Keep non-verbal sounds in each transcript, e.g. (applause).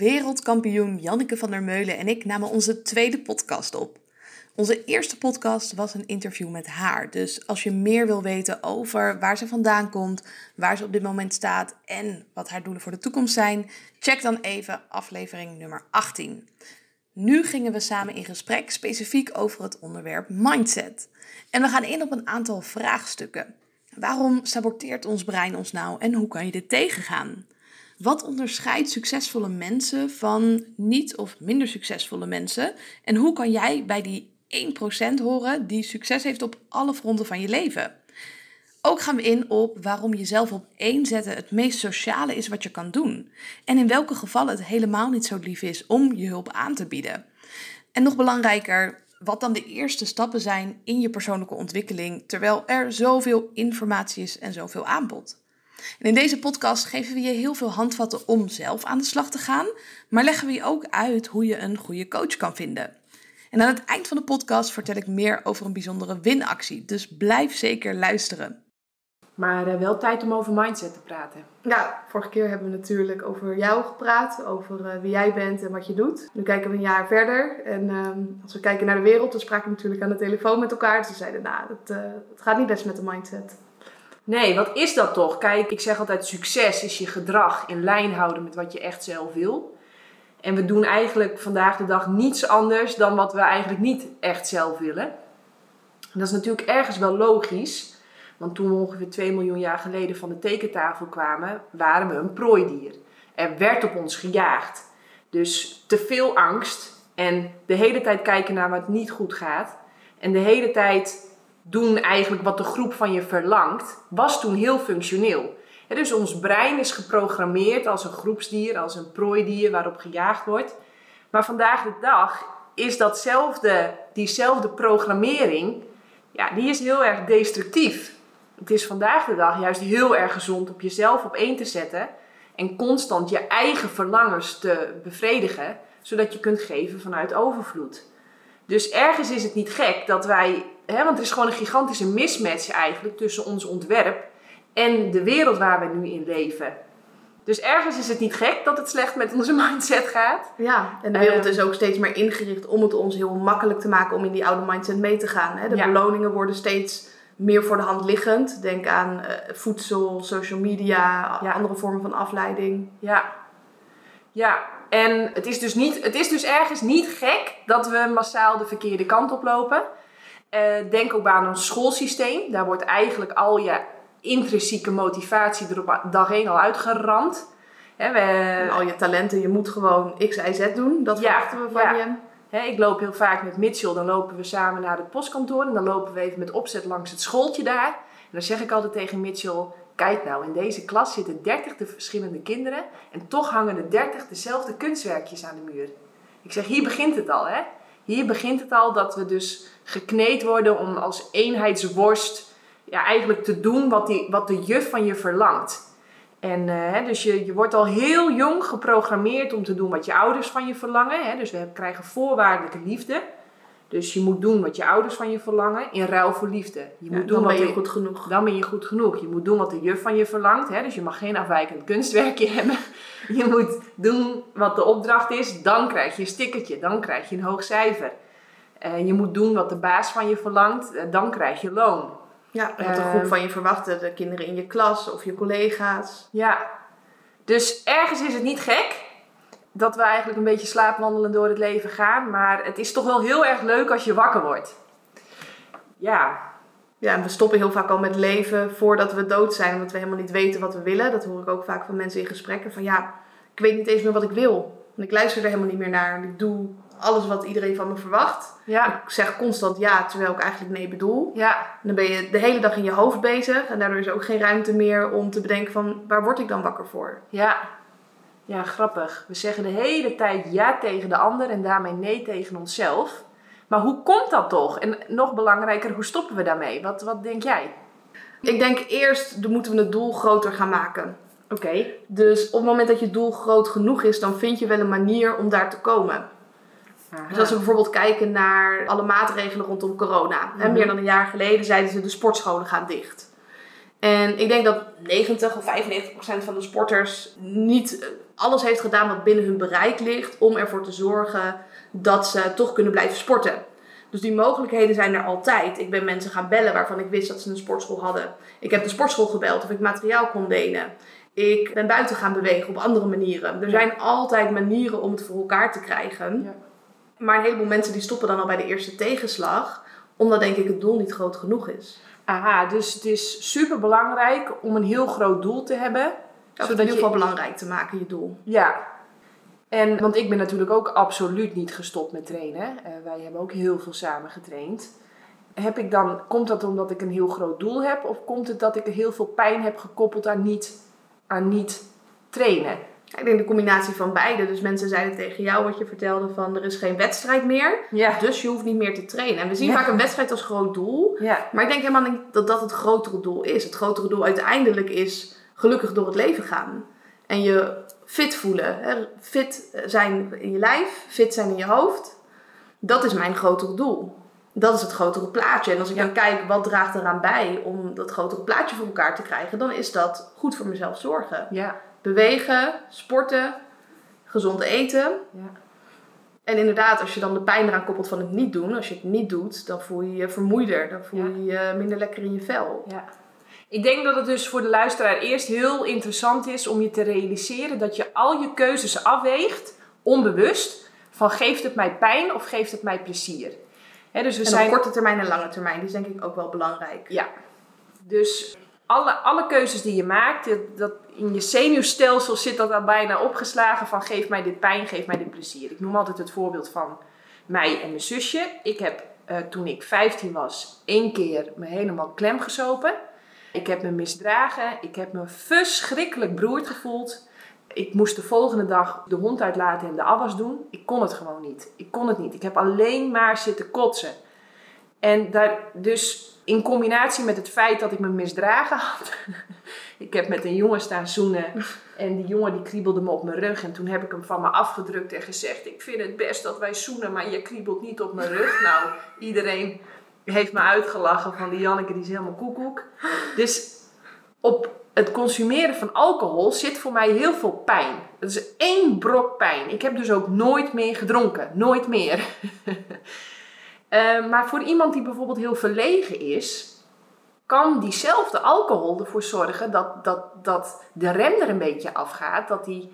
Wereldkampioen Janneke van der Meulen en ik namen onze tweede podcast op. Onze eerste podcast was een interview met haar. Dus als je meer wil weten over waar ze vandaan komt, waar ze op dit moment staat en wat haar doelen voor de toekomst zijn, check dan even aflevering nummer 18. Nu gingen we samen in gesprek specifiek over het onderwerp mindset. En we gaan in op een aantal vraagstukken. Waarom saboteert ons brein ons nou en hoe kan je dit tegengaan? Wat onderscheidt succesvolle mensen van niet of minder succesvolle mensen? En hoe kan jij bij die 1% horen die succes heeft op alle fronten van je leven? Ook gaan we in op waarom jezelf op één zetten het meest sociale is wat je kan doen. En in welke gevallen het helemaal niet zo lief is om je hulp aan te bieden. En nog belangrijker, wat dan de eerste stappen zijn in je persoonlijke ontwikkeling, terwijl er zoveel informatie is en zoveel aanbod. En in deze podcast geven we je heel veel handvatten om zelf aan de slag te gaan, maar leggen we je ook uit hoe je een goede coach kan vinden. En aan het eind van de podcast vertel ik meer over een bijzondere winactie, dus blijf zeker luisteren. Maar uh, wel tijd om over mindset te praten. Ja, vorige keer hebben we natuurlijk over jou gepraat, over uh, wie jij bent en wat je doet. Nu kijken we een jaar verder en uh, als we kijken naar de wereld, dan spraken we natuurlijk aan de telefoon met elkaar. Ze zeiden, nou, het, het gaat niet best met de mindset. Nee, wat is dat toch? Kijk, ik zeg altijd: succes is je gedrag in lijn houden met wat je echt zelf wil. En we doen eigenlijk vandaag de dag niets anders dan wat we eigenlijk niet echt zelf willen. dat is natuurlijk ergens wel logisch. Want toen we ongeveer 2 miljoen jaar geleden van de tekentafel kwamen, waren we een prooidier. Er werd op ons gejaagd. Dus te veel angst en de hele tijd kijken naar wat niet goed gaat. En de hele tijd doen eigenlijk wat de groep van je verlangt, was toen heel functioneel. dus ons brein is geprogrammeerd als een groepsdier, als een prooidier waarop gejaagd wordt. Maar vandaag de dag is datzelfde, diezelfde programmering, ja, die is heel erg destructief. Het is vandaag de dag juist heel erg gezond op jezelf op één te zetten en constant je eigen verlangens te bevredigen, zodat je kunt geven vanuit overvloed. Dus ergens is het niet gek dat wij, hè, want er is gewoon een gigantische mismatch eigenlijk tussen ons ontwerp en de wereld waar we nu in leven. Dus ergens is het niet gek dat het slecht met onze (laughs) mindset gaat. Ja, en de wereld is ook steeds meer ingericht om het ons heel makkelijk te maken om in die oude mindset mee te gaan. Hè? De beloningen worden steeds meer voor de hand liggend. Denk aan uh, voedsel, social media, andere vormen van afleiding. Ja, ja, en het is, dus niet, het is dus ergens niet gek dat we massaal de verkeerde kant op lopen. Uh, denk ook aan ons schoolsysteem. Daar wordt eigenlijk al je intrinsieke motivatie er op dag 1 al uitgeramd. We, al je talenten, je moet gewoon X, Y, Z doen. Dat verwachten we van ja. je. ik loop heel vaak met Mitchell, dan lopen we samen naar het postkantoor en dan lopen we even met opzet langs het schooltje daar. En dan zeg ik altijd tegen Mitchell: Kijk nou, in deze klas zitten 30 verschillende kinderen en toch hangen er 30 dezelfde kunstwerkjes aan de muur. Ik zeg, hier begint het al, hè? Hier begint het al dat we dus gekneed worden om als eenheidsworst ja, eigenlijk te doen wat, die, wat de juf van je verlangt. En uh, dus je, je wordt al heel jong geprogrammeerd om te doen wat je ouders van je verlangen. Hè? Dus we krijgen voorwaardelijke liefde. Dus je moet doen wat je ouders van je verlangen in ruil voor liefde. Je moet doen dan ben je goed genoeg. Dan ben je goed genoeg. Je moet doen wat de juf van je verlangt. Hè? Dus je mag geen afwijkend kunstwerkje (laughs) hebben. Je moet doen wat de opdracht is. Dan krijg je een stickertje. Dan krijg je een hoog cijfer. Uh, je moet doen wat de baas van je verlangt. Uh, dan krijg je loon. Ja, wat de groep van je verwacht. De kinderen in je klas of je collega's. Ja. Dus ergens is het niet gek dat we eigenlijk een beetje slaapwandelen door het leven gaan. Maar het is toch wel heel erg leuk als je wakker wordt. Ja. Ja, en we stoppen heel vaak al met leven voordat we dood zijn. Omdat we helemaal niet weten wat we willen. Dat hoor ik ook vaak van mensen in gesprekken. Van ja, ik weet niet eens meer wat ik wil. En ik luister er helemaal niet meer naar. Ik doe alles wat iedereen van me verwacht. Ja. Ik zeg constant ja, terwijl ik eigenlijk nee bedoel. Ja. En dan ben je de hele dag in je hoofd bezig. En daardoor is er ook geen ruimte meer om te bedenken van waar word ik dan wakker voor? Ja, ja, grappig. We zeggen de hele tijd ja tegen de ander en daarmee nee tegen onszelf. Maar hoe komt dat toch? En nog belangrijker, hoe stoppen we daarmee? Wat, wat denk jij? Ik denk eerst dan moeten we het doel groter gaan maken. Oké. Dus op het moment dat je doel groot genoeg is, dan vind je wel een manier om daar te komen. Dus als we bijvoorbeeld kijken naar alle maatregelen rondom corona. Mm Meer dan een jaar geleden zeiden ze de sportscholen gaan dicht. En ik denk dat 90 of 95 procent van de sporters niet eh, alles heeft gedaan wat binnen hun bereik ligt om ervoor te zorgen dat ze toch kunnen blijven sporten. Dus die mogelijkheden zijn er altijd. Ik ben mensen gaan bellen waarvan ik wist dat ze een sportschool hadden. Ik heb de sportschool gebeld of ik materiaal kon lenen. Ik ben buiten gaan bewegen op andere manieren. Er zijn altijd manieren om het voor elkaar te krijgen. Ja. Maar een heleboel mensen die stoppen dan al bij de eerste tegenslag. Omdat denk ik het doel niet groot genoeg is. Aha, dus het is super belangrijk om een heel groot doel te hebben. In Zodat ieder je- geval belangrijk te maken, je doel. Ja. En, want ik ben natuurlijk ook absoluut niet gestopt met trainen. Eh, wij hebben ook heel veel samen getraind. Heb ik dan, komt dat omdat ik een heel groot doel heb? Of komt het dat ik heel veel pijn heb gekoppeld aan niet, aan niet trainen? Ik denk de combinatie van beide. Dus mensen zeiden tegen jou wat je vertelde van er is geen wedstrijd meer. Ja. Dus je hoeft niet meer te trainen. En we zien Ja. vaak een wedstrijd als groot doel. Ja. Maar ik denk helemaal niet dat dat het grotere doel is. Het grotere doel uiteindelijk is gelukkig door het leven gaan. En je fit voelen. Hè? Fit zijn in je lijf, fit zijn in je hoofd. Dat is mijn grotere doel. Dat is het grotere plaatje. En als ik dan kijk wat draagt eraan bij om dat grotere plaatje voor elkaar te krijgen, dan is dat goed voor mezelf zorgen. Ja. Bewegen, sporten, gezond eten. Ja. En inderdaad, als je dan de pijn eraan koppelt van het niet doen, als je het niet doet, dan voel je je vermoeider. Dan voel je je minder lekker in je vel. Ja. Ik denk dat het dus voor de luisteraar eerst heel interessant is om je te realiseren dat je al je keuzes afweegt, onbewust, van geeft het mij pijn of geeft het mij plezier. Hè, dus we En zijn korte termijn en lange termijn, die is denk ik ook wel belangrijk. Ja. Dus alle, alle keuzes die je maakt, dat, dat in je zenuwstelsel zit dat al bijna opgeslagen van geef mij dit pijn, geef mij dit plezier. Ik noem altijd het voorbeeld van mij en mijn zusje. Ik heb eh, toen ik 15 was één keer me helemaal klem gesopen. Ik heb me misdragen. Ik heb me verschrikkelijk beroerd gevoeld. Ik moest de volgende dag de hond uitlaten en de afwas doen. Ik kon het gewoon niet. Ik kon het niet. Ik heb alleen maar zitten kotsen. En daar, dus in combinatie met het feit dat ik me misdragen had. (laughs) ik heb met een jongen staan zoenen. En die jongen die kriebelde me op mijn rug. En toen heb ik hem van me afgedrukt en gezegd: Ik vind het best dat wij zoenen, maar je kriebelt niet op mijn rug. (laughs) Nou, iedereen heeft me uitgelachen van die Janneke, die is helemaal koekoek. Dus op het consumeren van alcohol zit voor mij heel veel pijn. Dat is één brok pijn. Ik heb dus ook nooit meer gedronken. Nooit meer. (laughs) Eh, maar voor iemand die bijvoorbeeld heel verlegen is, kan diezelfde alcohol ervoor zorgen dat, dat, dat de rem er een beetje afgaat. Dat hij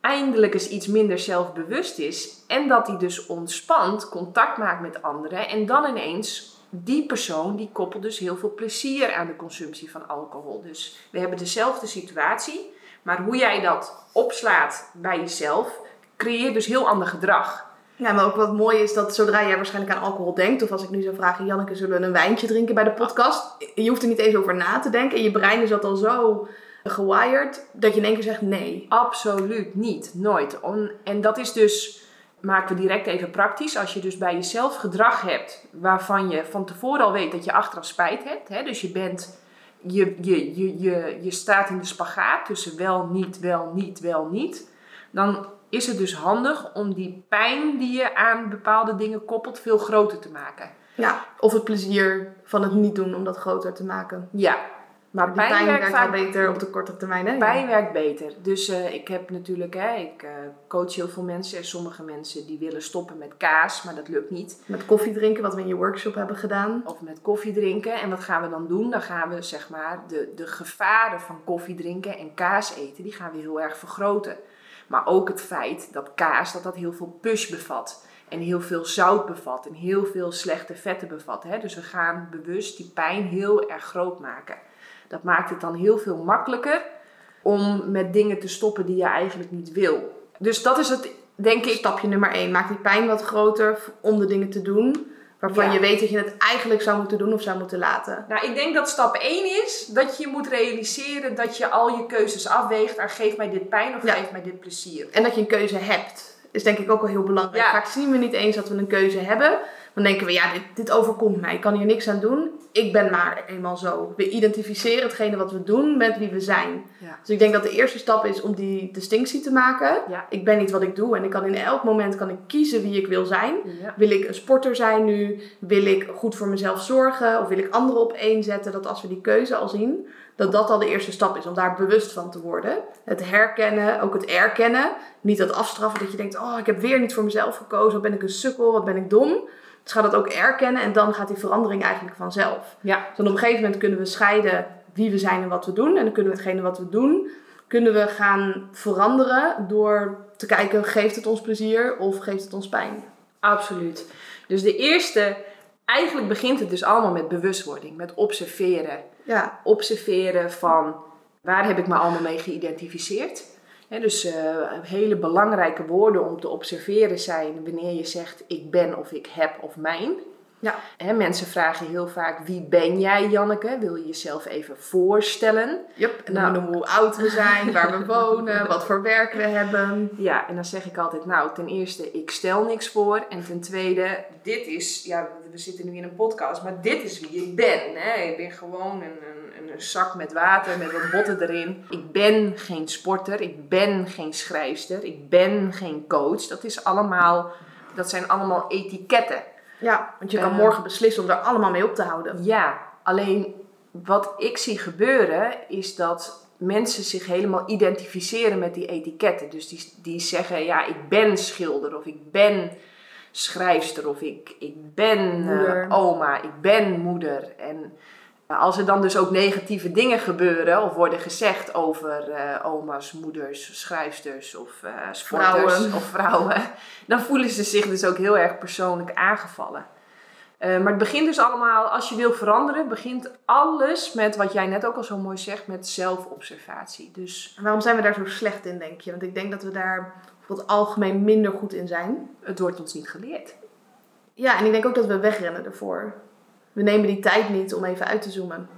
eindelijk eens iets minder zelfbewust is. En dat hij dus ontspant, contact maakt met anderen. En dan ineens, die persoon die koppelt dus heel veel plezier aan de consumptie van alcohol. Dus we hebben dezelfde situatie. Maar hoe jij dat opslaat bij jezelf, creëert dus heel ander gedrag. Ja, maar ook wat mooi is dat zodra jij waarschijnlijk aan alcohol denkt, of als ik nu zou vragen, Janneke, zullen we een wijntje drinken bij de podcast? Je hoeft er niet eens over na te denken. En je brein is dat al zo gewired dat je in één keer zegt nee. Absoluut niet, nooit. En dat is dus, maken we direct even praktisch, als je dus bij jezelf gedrag hebt waarvan je van tevoren al weet dat je achteraf spijt hebt. Hè? Dus je bent, je, je, je, je, je staat in de spagaat tussen wel, niet, wel, niet, wel, niet. Dan is het dus handig om die pijn die je aan bepaalde dingen koppelt veel groter te maken. Ja, of het plezier van het niet doen om dat groter te maken. Ja, maar Die pijn, pijn werkt werkt vaak wel beter op de korte termijn, hè? Pijn werkt beter. Dus eh, ik heb natuurlijk, hè, ik eh, coach heel veel mensen. En sommige mensen die willen stoppen met kaas, maar dat lukt niet. Met koffie drinken, wat we in je workshop hebben gedaan. Of met koffie drinken. En wat gaan we dan doen? Dan gaan we zeg maar de, de gevaren van koffie drinken en kaas eten, die gaan we heel erg vergroten. Maar ook het feit dat kaas, dat dat heel veel push bevat. En heel veel zout bevat. En heel veel slechte vetten bevat. Hè? Dus we gaan bewust die pijn heel erg groot maken. Dat maakt het dan heel veel makkelijker om met dingen te stoppen die je eigenlijk niet wil. Dus dat is het, denk ik. Stapje nummer 1. Maak die pijn wat groter om de dingen te doen waarvan Ja. je weet dat je het eigenlijk zou moeten doen of zou moeten laten. Nou, ik denk dat stap 1 is dat je moet realiseren dat je al je keuzes afweegt. aan geef mij dit pijn of Ja. geef mij dit plezier. En dat je een keuze hebt, is denk ik ook wel heel belangrijk. Vaak zien we niet eens dat we een keuze hebben. Dan denken we, ja, dit, dit overkomt mij. Ik kan hier niks aan doen. Ik ben maar eenmaal zo. We identificeren hetgene wat we doen met wie we zijn. Ja. Dus ik denk dat de eerste stap is om die distinctie te maken. Ja. Ik ben niet wat ik doe en ik kan in elk moment kan ik kiezen wie ik wil zijn. Ja. Wil ik een sporter zijn nu? Wil ik goed voor mezelf zorgen? Of wil ik anderen op één zetten? Dat als we die keuze al zien, dat dat al de eerste stap is om daar bewust van te worden. Het herkennen, ook het erkennen. Niet dat afstraffen dat je denkt, oh ik heb weer niet voor mezelf gekozen, wat ben ik een sukkel, wat ben ik dom. Dus ga dat ook erkennen en dan gaat die verandering eigenlijk vanzelf. Ja. Dus op een gegeven moment kunnen we scheiden wie we zijn en wat we doen. En dan kunnen we hetgene wat we doen, kunnen we gaan veranderen door te kijken, geeft het ons plezier of geeft het ons pijn? Absoluut. Dus de eerste, eigenlijk begint het dus allemaal met bewustwording, met observeren. Ja, Observeren van waar heb ik me allemaal mee geïdentificeerd. Dus eh, hele belangrijke woorden om te observeren zijn wanneer je zegt ik ben of ik heb of mijn. Ja. Mensen vragen heel vaak wie ben jij Janneke? Wil je jezelf even voorstellen? yep. En dan Nou. noemen we hoe oud we zijn, waar we (laughs) wonen, wat voor werk we hebben. Ja, en dan zeg ik altijd, nou, ten eerste, ik stel niks voor. En ten tweede, dit is, ja, we zitten nu in een podcast, maar dit is wie ik ben. Hè? Ik ben gewoon een, een, een zak met water, met wat botten erin. Ik ben geen sporter, ik ben geen schrijfster, ik ben geen coach. Dat is allemaal, dat zijn allemaal etiketten. Ja, want je kan Eh. morgen beslissen om daar allemaal mee op te houden. Ja, alleen wat ik zie gebeuren is dat mensen zich helemaal identificeren met die etiketten. Dus die, die zeggen, ja, ik ben schilder of ik ben schrijfster of ik, ik ben eh, oma, ik ben moeder. En als er dan dus ook negatieve dingen gebeuren of worden gezegd over eh, oma's, moeders, schrijfsters of eh, sporters Vrouwen. of vrouwen, (laughs) dan voelen ze zich dus ook heel erg persoonlijk aangevallen. Eh, maar het begint dus allemaal, als je wil veranderen, begint alles met wat jij net ook al zo mooi zegt, met zelfobservatie. Dus En waarom zijn we daar zo slecht in, denk je? Want ik denk dat we daar voor het algemeen minder goed in zijn. het wordt ons niet geleerd. Ja, en ik denk ook dat we wegrennen ervoor. We nemen die tijd niet om even uit te zoomen.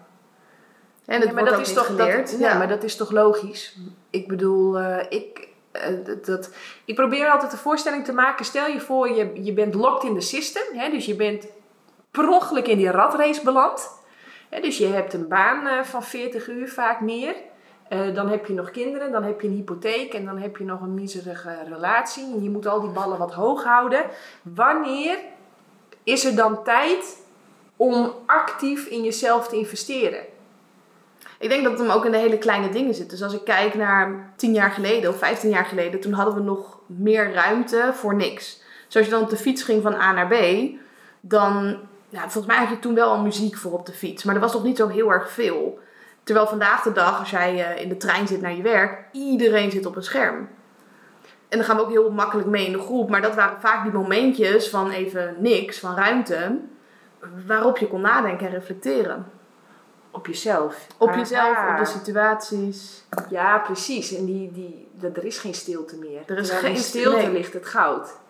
En het Ja, maar wordt dat ook is niet toch, geleerd. Dat, ja, maar dat is toch logisch? Ik bedoel, eh, ik, eh, dat, ik probeer altijd de voorstelling te maken. Stel je voor, je, je bent locked in the system. Hè, dus je bent per ongeluk in die ratrace beland. Hè, dus je hebt een baan eh, van 40 uur, vaak meer. Dan heb je nog kinderen, dan heb je een hypotheek en dan heb je nog een miserige relatie. En je moet al die ballen wat hoog houden. Wanneer is er dan tijd om actief in jezelf te investeren? Ik denk dat het hem ook in de hele kleine dingen zit. Dus als ik kijk naar 10 jaar geleden of 15 jaar geleden, toen hadden we nog meer ruimte voor niks. Dus als je dan op de fiets ging van A naar B, dan, volgens mij had je toen wel al muziek voor op de fiets. Maar er was nog niet zo heel erg veel. Terwijl vandaag de dag, als jij eh, in de trein zit naar je werk, iedereen zit op een scherm. En dan gaan we ook heel makkelijk mee in de groep. Maar dat waren vaak die momentjes van even niks, van ruimte, waarop je kon nadenken en reflecteren. Op jezelf. Op jezelf, Aha. op de situaties. Ja, precies. En die, die, dat, er is geen stilte meer. Er is geen stilte nee. ligt het goud.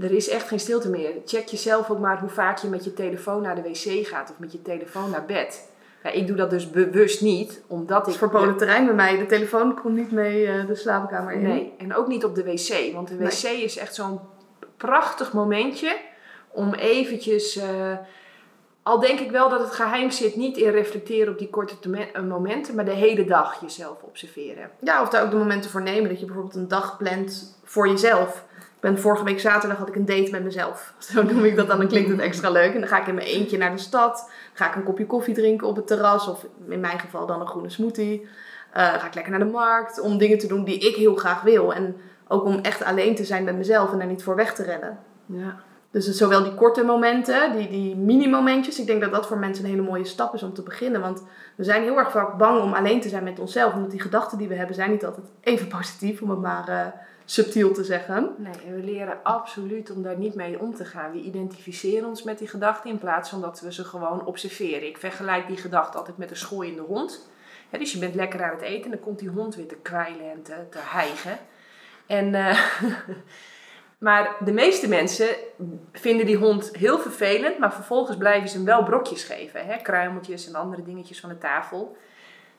Er is echt geen stilte meer. Check jezelf ook maar hoe vaak je met je telefoon naar de wc gaat of met je telefoon naar bed. Ja, ik doe dat dus bewust niet, omdat ik... is verboden terrein bij mij. De telefoon komt niet mee eh, de slaapkamer in. Nee, en ook niet op de wc. Want de Nee. wc is echt zo'n prachtig momentje om eventjes... eh, al denk ik wel dat het geheim zit niet in reflecteren op die korte eh, momenten, maar de hele dag jezelf observeren. Ja, of daar ook de momenten voor nemen. Dat je bijvoorbeeld een dag plant voor jezelf. Ik ben vorige week zaterdag had ik een date met mezelf. (laughs) Zo noem ik dat dan. Dan klinkt het extra leuk. En dan ga ik in mijn eentje naar de stad. Ga ik een kopje koffie drinken op het terras. Of in mijn geval dan een groene smoothie. Eh, ga ik lekker naar de markt. Om dingen te doen die ik heel graag wil. En ook om echt alleen te zijn met mezelf. En daar niet voor weg te rennen. Ja. Dus zowel die korte momenten, die, die mini-momentjes. Ik denk dat dat voor mensen een hele mooie stap is om te beginnen. Want we zijn heel erg vaak bang om alleen te zijn met onszelf. Omdat die gedachten die we hebben zijn niet altijd even positief. Om het maar eh, subtiel te zeggen. Nee, we leren absoluut om daar niet mee om te gaan. We identificeren ons met die gedachten in plaats van dat we ze gewoon observeren. Ik vergelijk die gedachte altijd met een schooiende hond. Dus je bent lekker aan het eten en dan komt die hond weer te kwijlen en te, te hijgen. En, eh, (laughs) maar de meeste mensen vinden die hond heel vervelend, maar vervolgens blijven ze hem wel brokjes geven. Hè? Kruimeltjes en andere dingetjes van de tafel.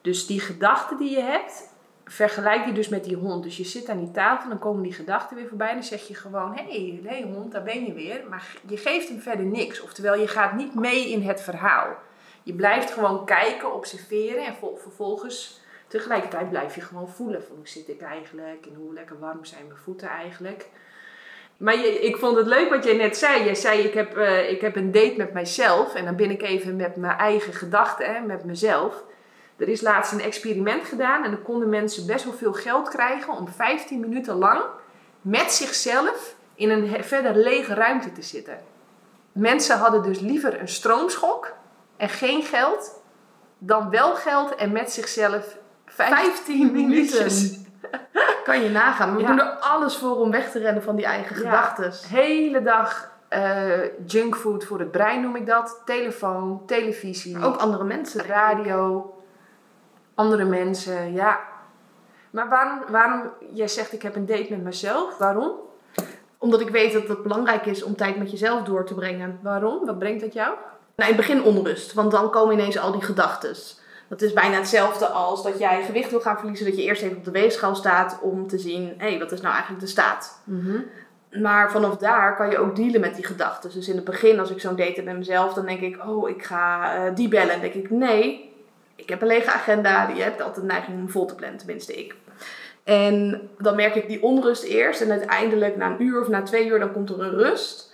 Dus die gedachte die je hebt, vergelijk die dus met die hond. Dus je zit aan die tafel, dan komen die gedachten weer voorbij. Dan zeg je gewoon, hé hey, hey, hond, daar ben je weer. Maar je geeft hem verder niks. Oftewel, je gaat niet mee in het verhaal. Je blijft gewoon kijken, observeren en vol- vervolgens... Tegelijkertijd blijf je gewoon voelen van hoe zit ik eigenlijk en hoe lekker warm zijn mijn voeten eigenlijk. Maar je, ik vond het leuk wat jij net zei. Je zei ik heb, eh, ik heb een date met mijzelf en dan ben ik even met mijn eigen gedachten, hè, met mezelf. Er is laatst een experiment gedaan en dan konden mensen best wel veel geld krijgen om 15 minuten lang met zichzelf in een verder lege ruimte te zitten. Mensen hadden dus liever een stroomschok en geen geld, dan wel geld en met zichzelf 15, 15 minuutjes. minuten. Kan je nagaan. We Ja. doen er alles voor om weg te rennen van die eigen Ja. gedachten. Hele dag eh, junkfood voor het brein noem ik dat. Telefoon, televisie, Ook andere mensen. radio, andere mensen, ja. Maar waarom, waarom, jij zegt ik heb een date met mezelf. Waarom? Omdat ik weet dat het belangrijk is om tijd met jezelf door te brengen. Waarom? Wat brengt dat jou? Nou, in het begin onrust, want dan komen ineens al die gedachten. Dat is bijna hetzelfde als dat jij gewicht wil gaan verliezen, dat je eerst even op de weegschaal staat om te zien, hé, wat is nou eigenlijk de staat? Maar vanaf daar kan je ook dealen met die gedachten. Dus in het begin, als ik zo'n date heb met mezelf, dan denk ik, oh, ik ga eh, die bellen. En denk ik, nee, ik heb een lege agenda. Je hebt altijd de neiging om vol te plannen, tenminste ik. En dan merk ik die onrust eerst. En uiteindelijk, na een uur of na twee uur, dan komt er een rust.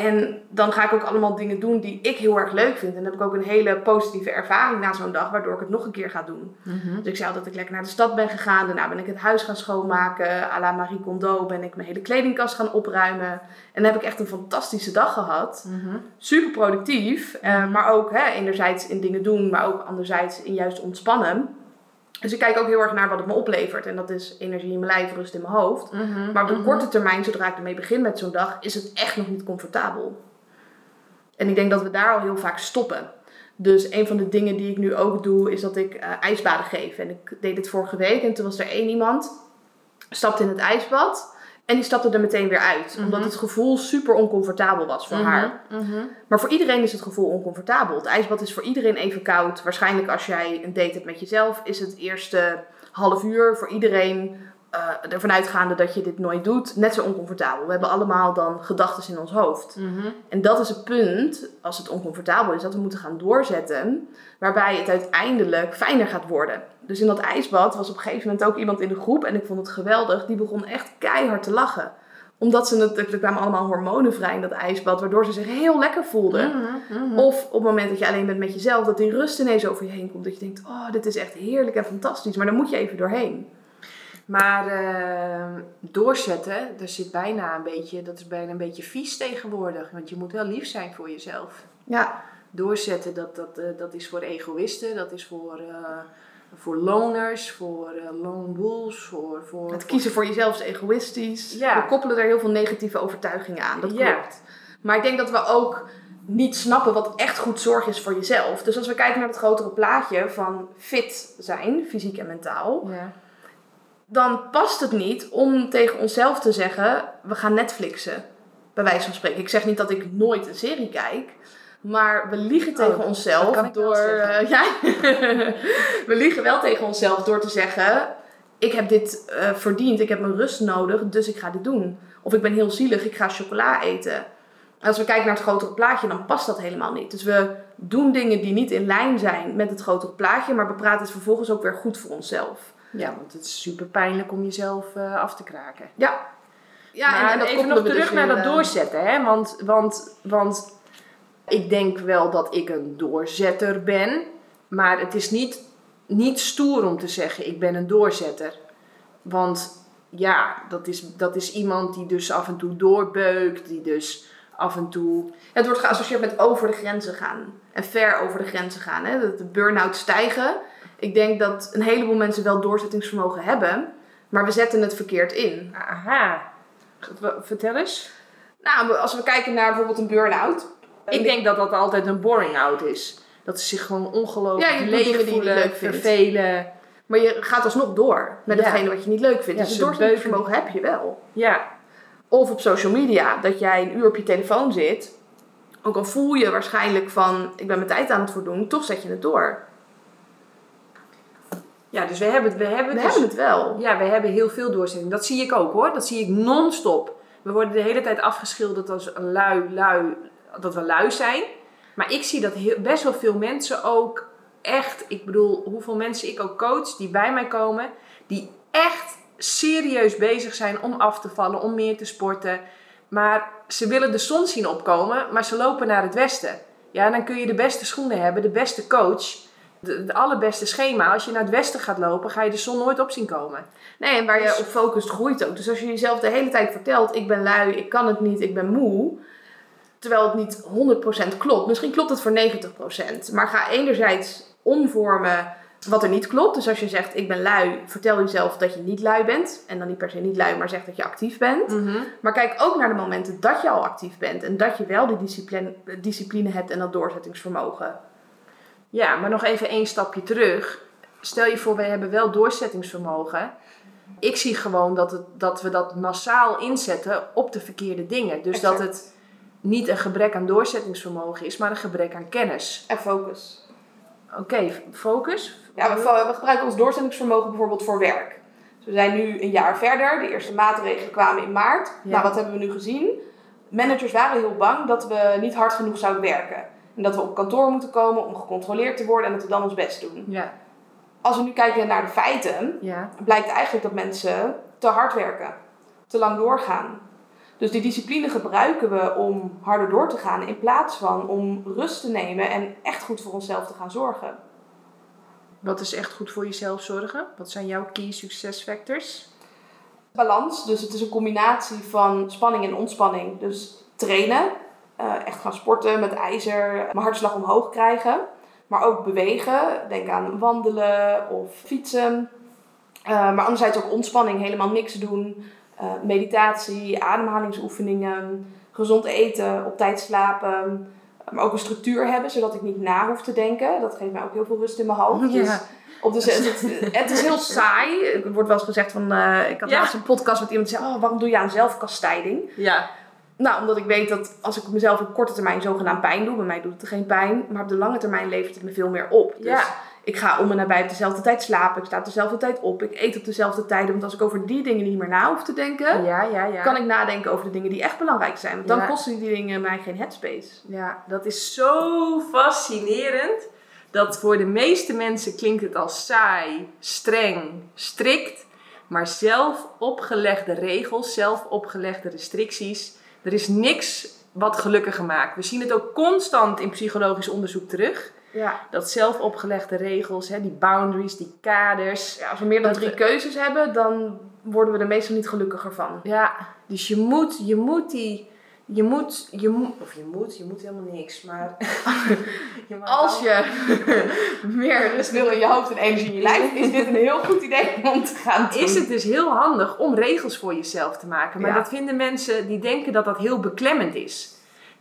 En dan ga ik ook allemaal dingen doen die ik heel erg leuk vind. En dan heb ik ook een hele positieve ervaring na zo'n dag, waardoor ik het nog een keer ga doen. Dus ik zei dat ik lekker naar de stad ben gegaan. Daarna ben ik het huis gaan schoonmaken. à la Marie Kondo ben ik mijn hele kledingkast gaan opruimen. En dan heb ik echt een fantastische dag gehad. Super productief. eh, maar ook hè, enerzijds in dingen doen, maar ook anderzijds in juist ontspannen. Dus ik kijk ook heel erg naar wat het me oplevert. En dat is energie in mijn lijf, rust in mijn hoofd. Maar op de korte termijn, zodra ik ermee begin met zo'n dag, is het echt nog niet comfortabel. En ik denk dat we daar al heel vaak stoppen. Dus een van de dingen die ik nu ook doe, is dat ik eh, ijsbaden geef. En ik deed dit vorige week en toen was er één iemand, stapte in het ijsbad en die stapte er meteen weer uit. Omdat het gevoel super oncomfortabel was voor haar. Maar voor iedereen is het gevoel oncomfortabel. Het ijsbad is voor iedereen even koud. Waarschijnlijk als jij een date hebt met jezelf, is het eerste half uur voor iedereen eh ervan uitgaande dat je dit nooit doet, net zo oncomfortabel. We hebben allemaal dan gedachten in ons hoofd. En dat is het punt, als het oncomfortabel is, dat we moeten gaan doorzetten, waarbij het uiteindelijk fijner gaat worden. Dus in dat ijsbad was op een gegeven moment ook iemand in de groep, en ik vond het geweldig, die begon echt keihard te lachen. Omdat ze het, er kwamen allemaal hormonen vrij in dat ijsbad, waardoor ze zich heel lekker voelde. Of op het moment dat je alleen bent met jezelf, dat die rust ineens over je heen komt. Dat je denkt, oh, dit is echt heerlijk en fantastisch, maar daar moet je even doorheen. Maar eh, doorzetten, daar zit bijna een beetje, dat is bijna een beetje vies tegenwoordig. Want je moet wel lief zijn voor jezelf. Ja, Doorzetten, dat, dat, eh, dat is voor egoïsten, dat is voor, eh, voor loners, voor eh, lone wolves, voor... voor het kiezen voor jezelf is egoïstisch. Ja. We koppelen daar heel veel negatieve overtuigingen aan, dat Ja. klopt. Maar ik denk dat we ook niet snappen wat echt goed zorg is voor jezelf. Dus als we kijken naar het grotere plaatje van fit zijn, fysiek en mentaal, Ja. dan past het niet om tegen onszelf te zeggen: we gaan Netflixen. Bij wijze van spreken. Ik zeg niet dat ik nooit een serie kijk. Maar we liegen tegen Oh, onszelf door. eh, (laughs) ja, we liegen wel tegen onszelf door te zeggen: Ik heb dit eh, verdiend, ik heb mijn rust nodig, dus ik ga dit doen. Of ik ben heel zielig, ik ga chocola eten. En als we kijken naar het grotere plaatje, dan past dat helemaal niet. Dus we doen dingen die niet in lijn zijn met het grotere plaatje, maar we praten het vervolgens ook weer goed voor onszelf. ja, want het is super pijnlijk om jezelf eh, af te kraken. Ja. Ja, maar dat even nog we terug dus naar dat doorzetten. Hè? Want, want, want ik denk wel dat ik een doorzetter ben. Maar het is niet, niet stoer om te zeggen ik ben een doorzetter. Want ja, dat is, dat is iemand die dus af en toe doorbeukt. Die dus af en toe... Het wordt geassocieerd met over de grenzen gaan. En ver over de grenzen gaan. Hè? Dat de burn-out stijgen. Ik denk dat een heleboel mensen wel doorzettingsvermogen hebben. Maar we zetten het verkeerd in. Aha. Vertel eens. Nou, als we kijken naar bijvoorbeeld een burn-out. Ik denk dat dat altijd een boring out is. Dat ze zich gewoon ongelooflijk Ja, leeg die voelen, vindt. vervelen. Maar je gaat alsnog door met Ja. hetgene wat je niet leuk vindt. Ja, dus het doorzettingsvermogen heb je wel. Ja, Of op social media, dat jij een uur op je telefoon zit. Ook al voel je waarschijnlijk van, ik ben mijn tijd aan het voldoen, toch zet je het door. ja dus we hebben het, we hebben We het dus- hebben het wel. Ja, we hebben heel veel doorzetting. Dat zie ik ook hoor. Dat zie ik non-stop. We worden de hele tijd afgeschilderd als lui, lui, dat we lui zijn. Maar ik zie dat heel, best wel veel mensen ook echt, ik bedoel, hoeveel mensen ik ook coach die bij mij komen, die echt serieus bezig zijn om af te vallen, om meer te sporten. Maar ze willen de zon zien opkomen, maar ze lopen naar het westen. Ja, dan kun je de beste schoenen hebben, de beste coach. het allerbeste schema. Als je naar het westen gaat lopen, ga je de zon nooit op zien komen. Nee, en waar je Dus- op focust, groeit ook. Dus als je jezelf de hele tijd vertelt: ik ben lui, ik kan het niet, ik ben moe. Terwijl het niet 100% klopt. Misschien klopt het voor 90%. Maar ga enerzijds omvormen wat er niet klopt. Dus als je zegt: ik ben lui, vertel jezelf dat je niet lui bent. En dan niet per se niet lui, maar zeg dat je actief bent. Maar kijk ook naar de momenten dat je al actief bent. En dat je wel die discipline, discipline hebt en dat doorzettingsvermogen. Ja, maar nog even één stapje terug. Stel je voor, wij hebben wel doorzettingsvermogen. Ik zie gewoon dat, het, dat we dat massaal inzetten op de verkeerde dingen. Dus dat het niet een gebrek aan doorzettingsvermogen is, maar een gebrek aan kennis. En focus. Oké, focus. Ja, we, we gebruiken ons doorzettingsvermogen bijvoorbeeld voor werk. Dus we zijn nu een jaar verder. De eerste maatregelen kwamen in maart. Ja. Nou, wat hebben we nu gezien? Managers waren heel bang dat we niet hard genoeg zouden werken. En dat we op kantoor moeten komen om gecontroleerd te worden en dat we dan ons best doen. Ja, Als we nu kijken naar de feiten, ja. blijkt eigenlijk dat mensen te hard werken. Te lang doorgaan. Dus die discipline gebruiken we om harder door te gaan in plaats van om rust te nemen en echt goed voor onszelf te gaan zorgen. Wat is echt goed voor jezelf zorgen? Wat zijn jouw key success factors? balans. Dus het is een combinatie van spanning en ontspanning. Dus trainen, eh, echt gaan sporten met ijzer, mijn hartslag omhoog krijgen. Maar ook bewegen, denk aan wandelen of fietsen. Eh, maar anderzijds ook ontspanning, helemaal niks doen. Eh, meditatie, ademhalingsoefeningen, gezond eten, op tijd slapen. Maar ook een structuur hebben, zodat ik niet na hoef te denken. Dat geeft mij ook heel veel rust in mijn hoofd. Ja. Dus op de, (laughs) het, het is heel saai. Er wordt wel eens gezegd van... eh, ik had Ja. laatst een podcast met iemand die zei... Oh, waarom doe je aan zelfkastijding? Ja. Nou, omdat ik weet dat als ik mezelf op korte termijn zogenaamd pijn doe... Bij mij doet het geen pijn. Maar op de lange termijn levert het me veel meer op. Dus Ja. Ik ga om en nabij op dezelfde tijd slapen. Ik sta op dezelfde tijd op. Ik eet op dezelfde tijden. Want als ik over die dingen niet meer na hoef te denken... Ja, ja, ja. kan ik nadenken over de dingen die echt belangrijk zijn. Want dan kosten die dingen mij geen headspace. Ja, dat is zo fascinerend. Dat voor de meeste mensen klinkt het als saai, streng, strikt. Maar zelf opgelegde regels, zelf opgelegde restricties. Er is niks wat gelukkiger maakt. We zien het ook constant in psychologisch onderzoek terug. Ja. Dat zelf opgelegde regels, hè, die boundaries, die kaders. ja, als we meer dan drie we- keuzes hebben... dan worden we er meestal niet gelukkiger van. Ja, dus je moet, je moet die... Je moet, je moet, of je moet, je moet helemaal niks, maar... (laughs) je Als je (laughs) meer (laughs) rust wil in je hoofd en energie in je lijf, is dit een heel goed idee om te gaan doen. is het dus heel handig om regels voor jezelf te maken. Maar Ja. dat vinden mensen die denken dat dat heel beklemmend is.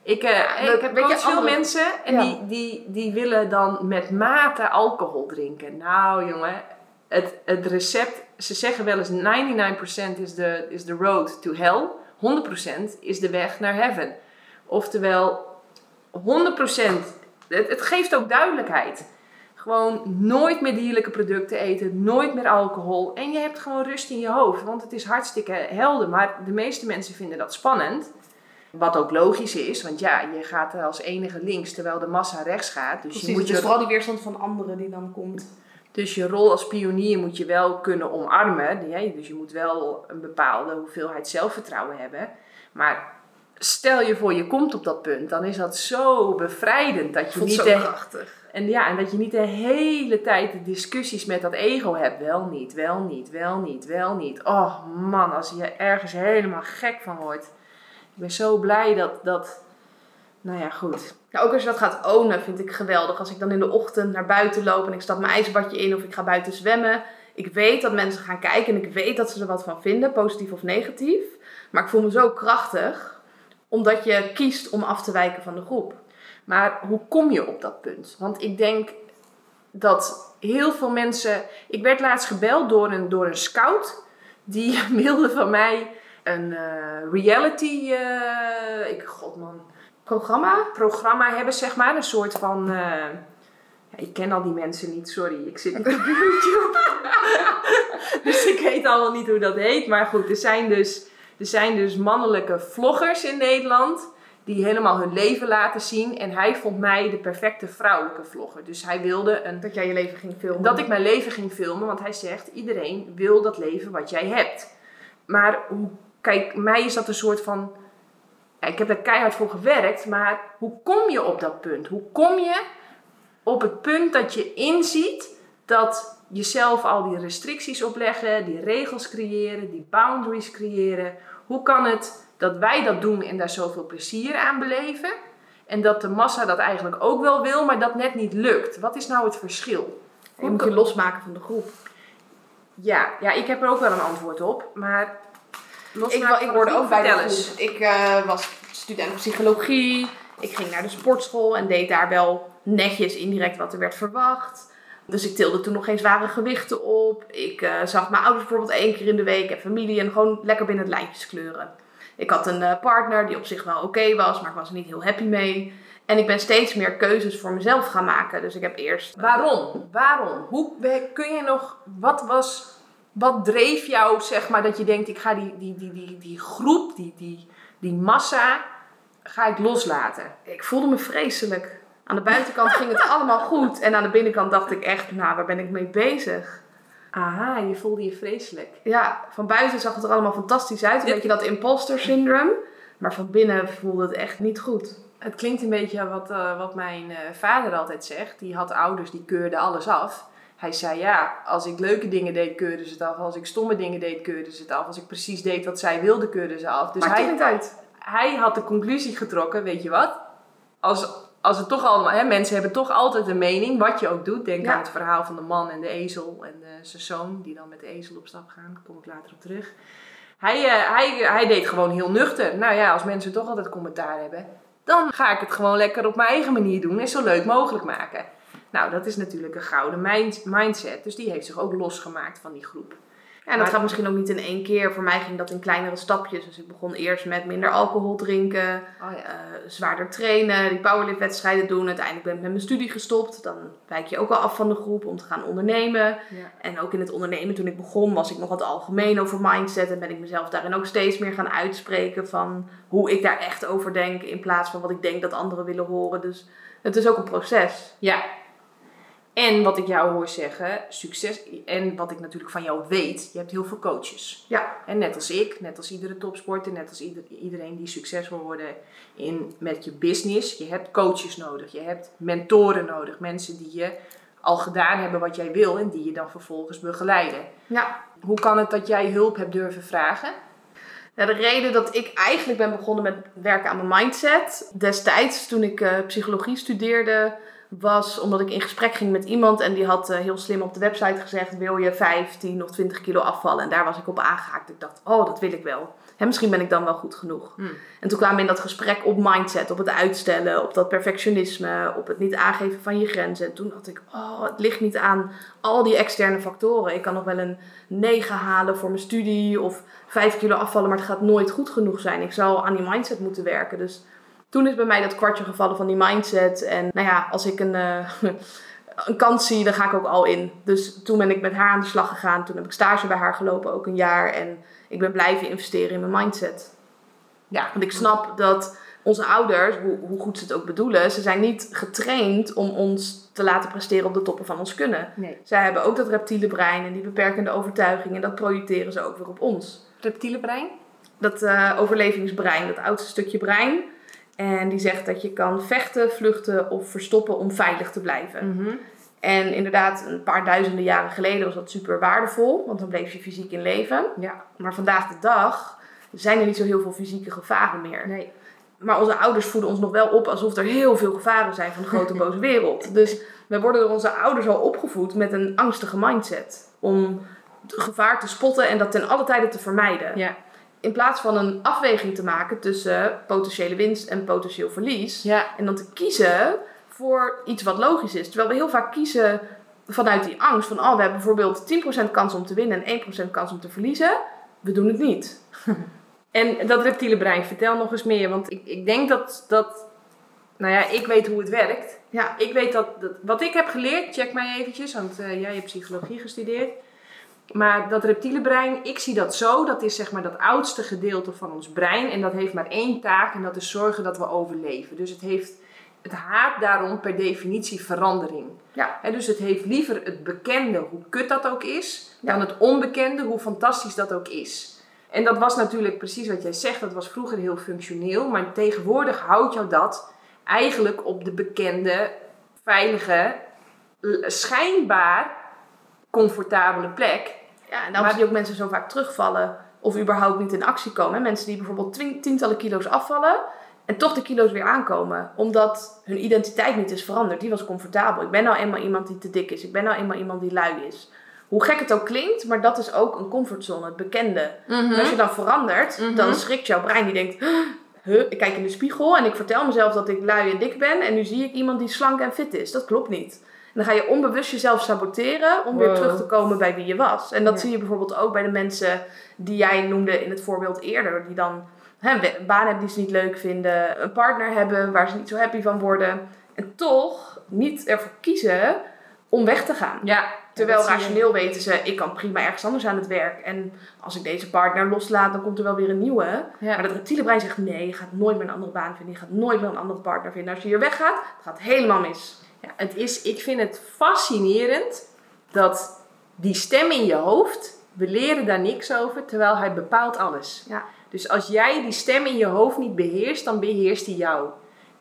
Ik, dat- ik heb weet je, coach veel andere- mensen en Ja. die, die, die willen dan met mate alcohol drinken. Nou jongen, het, het recept, ze zeggen wel eens 99% is de, is de road to hell. 100% is de weg naar heaven. Oftewel, 100%, het, het geeft ook duidelijkheid. Gewoon nooit meer dierlijke producten eten, nooit meer alcohol. En je hebt gewoon rust in je hoofd, want het is hartstikke helder. Maar de meeste mensen vinden dat spannend. Wat ook logisch is, want ja, je gaat er als enige links terwijl de massa rechts gaat. Dus, Precies, je moet het je, vooral die weerstand van anderen die dan komt. dus je rol als pionier moet je wel kunnen omarmen. Ja, Dus je moet wel een bepaalde hoeveelheid zelfvertrouwen hebben. Maar stel je voor je komt op dat punt, dan is dat zo bevrijdend dat je vond niet zo krachtig. en ja, en dat je niet de hele tijd de discussies met dat ego hebt. Wel niet, wel niet, wel niet, wel niet. Oh man, als je ergens helemaal gek van wordt. Ik ben zo blij dat, dat nou ja, goed. Nou, ook als je dat gaat ownen, vind ik geweldig. Als ik dan in de ochtend naar buiten loop en ik stap mijn ijsbadje in of ik ga buiten zwemmen. Ik weet dat mensen gaan kijken en ik weet dat ze er wat van vinden, positief of negatief. Maar ik voel me zo krachtig, omdat je kiest om af te wijken van de groep. Maar hoe kom je op dat punt? Want ik denk dat heel veel mensen... Ik werd laatst gebeld door een, door een scout. Die (laughs) wilde van mij een eh, reality... eh, ik, god man, Programma? programma hebben, zeg maar. Een soort van. eh, ja, ik ken al die mensen niet, sorry. Ik zit niet op (laughs) YouTube. (laughs) dus ik weet allemaal niet hoe dat heet. Maar goed, er zijn dus, er zijn dus mannelijke vloggers in Nederland. Die helemaal hun leven laten zien. En hij vond mij de perfecte vrouwelijke vlogger. Dus hij wilde een Dat jij je leven ging filmen. dat ik mijn leven ging filmen, want hij zegt: iedereen wil dat leven wat jij hebt. Maar hoe, kijk, mij is dat een soort van. ik heb er keihard voor gewerkt, maar hoe kom je op dat punt? Hoe kom je op het punt dat je inziet dat jezelf al die restricties opleggen, die regels creëren, die boundaries creëren. Hoe kan het dat wij dat doen en daar zoveel plezier aan beleven? En dat de massa dat eigenlijk ook wel wil, maar dat net niet lukt. Wat is nou het verschil? Je moet je losmaken van de groep. Ja, ja, ik heb er ook wel een antwoord op, maar Ik, ik hoorde de ook bij de groep. Ik eh, was student psychologie. Ik ging naar de sportschool en deed daar wel netjes indirect wat er werd verwacht. Dus ik tilde toen nog geen zware gewichten op. Ik eh, zag mijn ouders bijvoorbeeld één keer in de week en familie en gewoon lekker binnen het lijntjes kleuren. Ik had een eh, partner die op zich wel oké was, maar ik was er niet heel happy mee. En ik ben steeds meer keuzes voor mezelf gaan maken. Dus ik heb eerst. Waarom? Waarom? Hoe kun je nog, wat was, wat dreef jou, zeg maar, dat je denkt, ik ga die, die, die, die, die groep, die, die, die massa, ga ik loslaten? Ik voelde me vreselijk. Aan de buitenkant ging het allemaal goed. En aan de binnenkant dacht ik echt, nou, waar ben ik mee bezig? Aha, je voelde je vreselijk. Ja, van buiten zag het er allemaal fantastisch uit. Een beetje dat imposter syndrome. Maar van binnen voelde het echt niet goed. Het klinkt een beetje wat, eh, wat mijn eh, vader altijd zegt. Die had ouders die keurden alles af. Hij zei ja, als ik leuke dingen deed, keurden ze het af. Als ik stomme dingen deed, keurden ze het af. Als ik precies deed wat zij wilden, keurden ze af. Dus Maakt hij, uit. hij had de conclusie getrokken, weet je wat? Als, als het toch allemaal, hè, mensen hebben toch altijd een mening, wat je ook doet. Denk Ja. aan het verhaal van de man en de ezel en zijn zoon, die dan met de ezel op stap gaan. Daar kom ik later op terug. Hij, eh, hij, hij deed gewoon heel nuchter. Nou ja, als mensen toch altijd commentaar hebben, dan ga ik het gewoon lekker op mijn eigen manier doen en zo leuk mogelijk maken. Nou, dat is natuurlijk een gouden mind- mindset. Dus die heeft zich ook losgemaakt van die groep. Ja, en dat Maar- gaat misschien ook niet in één keer. Voor mij ging dat in kleinere stapjes. Dus ik begon eerst met minder alcohol drinken. Oh ja. eh, zwaarder trainen, die powerliftwedstrijden doen. Uiteindelijk ben ik met mijn studie gestopt. Dan wijk je ook al af van de groep om te gaan ondernemen. ja. En ook in het ondernemen toen ik begon was ik nog wat algemeen over mindset. En ben ik mezelf daarin ook steeds meer gaan uitspreken van hoe ik daar echt over denk. In plaats van wat ik denk dat anderen willen horen. Dus het is ook een proces. Ja. En wat ik jou hoor zeggen, succes. En wat ik natuurlijk van jou weet, je hebt heel veel coaches. Ja, En net als ik, net als iedere topsporter, net als ieder, iedereen die succes wil worden in, met je business. Je hebt coaches nodig, je hebt mentoren nodig. Mensen die je al gedaan hebben wat jij wil en die je dan vervolgens begeleiden. ja. Hoe kan het dat jij hulp hebt durven vragen? Ja, de reden dat ik eigenlijk ben begonnen met werken aan mijn mindset, destijds toen ik eh, psychologie studeerde, was omdat ik in gesprek ging met iemand en die had eh, heel slim op de website gezegd: Wil je 15 of 20 kilo afvallen? En daar was ik op aangehaakt. Ik dacht: Oh, dat wil ik wel. En misschien ben ik dan wel goed genoeg. Hmm. En toen kwamen we in dat gesprek op mindset, op het uitstellen, op dat perfectionisme, op het niet aangeven van je grenzen. En toen dacht ik: Oh, het ligt niet aan al die externe factoren. Ik kan nog wel een 9 halen voor mijn studie of 5 kilo afvallen, maar het gaat nooit goed genoeg zijn. Ik zal aan die mindset moeten werken. Dus toen is bij mij dat kwartje gevallen van die mindset. En nou ja, als ik een, eh, (laughs) een kans zie, dan ga ik ook al in. Dus toen ben ik met haar aan de slag gegaan. Toen heb ik stage bij haar gelopen, ook een jaar. En ik ben blijven investeren in mijn mindset. Ja, Want ik snap dat onze ouders, hoe, hoe goed ze het ook bedoelen, ze zijn niet getraind om ons te laten presteren op de toppen van ons kunnen. Nee. Zij hebben ook dat reptiele brein en die beperkende overtuigingen. En dat projecteren ze ook weer op ons. Reptiele brein? Dat eh, overlevingsbrein, dat oudste stukje brein. En die zegt dat je kan vechten, vluchten of verstoppen om veilig te blijven. Mhm. En inderdaad, een paar duizenden jaren geleden was dat super waardevol. Want dan bleef je fysiek in leven. Ja, Maar vandaag de dag zijn er niet zo heel veel fysieke gevaren meer. nee. Maar onze ouders voeden ons nog wel op alsof er heel veel gevaren zijn van de grote boze (laughs) wereld. Dus we worden door onze ouders al opgevoed met een angstige mindset. Om gevaar te spotten en dat ten alle tijde te vermijden. Ja. In plaats van een afweging te maken tussen potentiële winst en potentieel verlies. Ja, En dan te kiezen voor iets wat logisch is. Terwijl we heel vaak kiezen vanuit die angst van... oh, we hebben bijvoorbeeld 10% kans om te winnen en 1% kans om te verliezen. We doen het niet. (laughs) En dat reptiele brein, vertel nog eens meer. Want ik, ik denk dat, dat, nou ja, ik weet hoe het werkt. Ja, Ik weet dat, dat wat ik heb geleerd, check mij eventjes, want eh, jij hebt psychologie gestudeerd. Maar dat reptiele brein, ik zie dat zo, dat is zeg maar dat oudste gedeelte van ons brein. En dat heeft maar één taak en dat is zorgen dat we overleven. Dus het heeft, het haat daarom per definitie verandering. ja, Hè, dus het heeft liever het bekende, hoe kut dat ook is, Ja. dan het onbekende, hoe fantastisch dat ook is. En dat was natuurlijk precies wat jij zegt, dat was vroeger heel functioneel, maar tegenwoordig houdt jou dat eigenlijk op de bekende veilige, schijnbaar comfortabele plek. Ja, en daarom Maar- zie je ook mensen zo vaak terugvallen of überhaupt niet in actie komen. hè. Mensen die bijvoorbeeld tientallen kilo's afvallen en toch de kilo's weer aankomen. Omdat hun identiteit niet is veranderd. Die was comfortabel. Ik ben nou eenmaal iemand die te dik is. Ik ben nou eenmaal iemand die lui is. Hoe gek het ook klinkt, maar dat is ook een comfortzone, het bekende. En als je dan verandert, Mhm. dan schrikt jouw brein die denkt... Huh, ik kijk in de spiegel en ik vertel mezelf dat ik lui en dik ben. En nu zie ik iemand die slank en fit is. Dat klopt niet. En dan ga je onbewust jezelf saboteren om weer terug te komen bij wie je was. En dat Ja. zie je bijvoorbeeld ook bij de mensen die jij noemde in het voorbeeld eerder. Die dan hè, een baan hebben die ze niet leuk vinden. Een partner hebben waar ze niet zo happy van worden. En toch niet ervoor kiezen om weg te gaan. Ja, Terwijl rationeel weten ze, ik kan prima ergens anders aan het werk. En als ik deze partner loslaat, dan komt er wel weer een nieuwe. Ja. Maar dat reptiele brein zegt, nee, je gaat nooit meer een andere baan vinden. Je gaat nooit meer een andere partner vinden. Als je hier weggaat, het gaat helemaal mis. Ja, het is, ik vind het fascinerend dat die stem in je hoofd, we leren daar niks over, terwijl hij bepaalt alles. Ja. Dus als jij die stem in je hoofd niet beheerst, dan beheerst hij jou.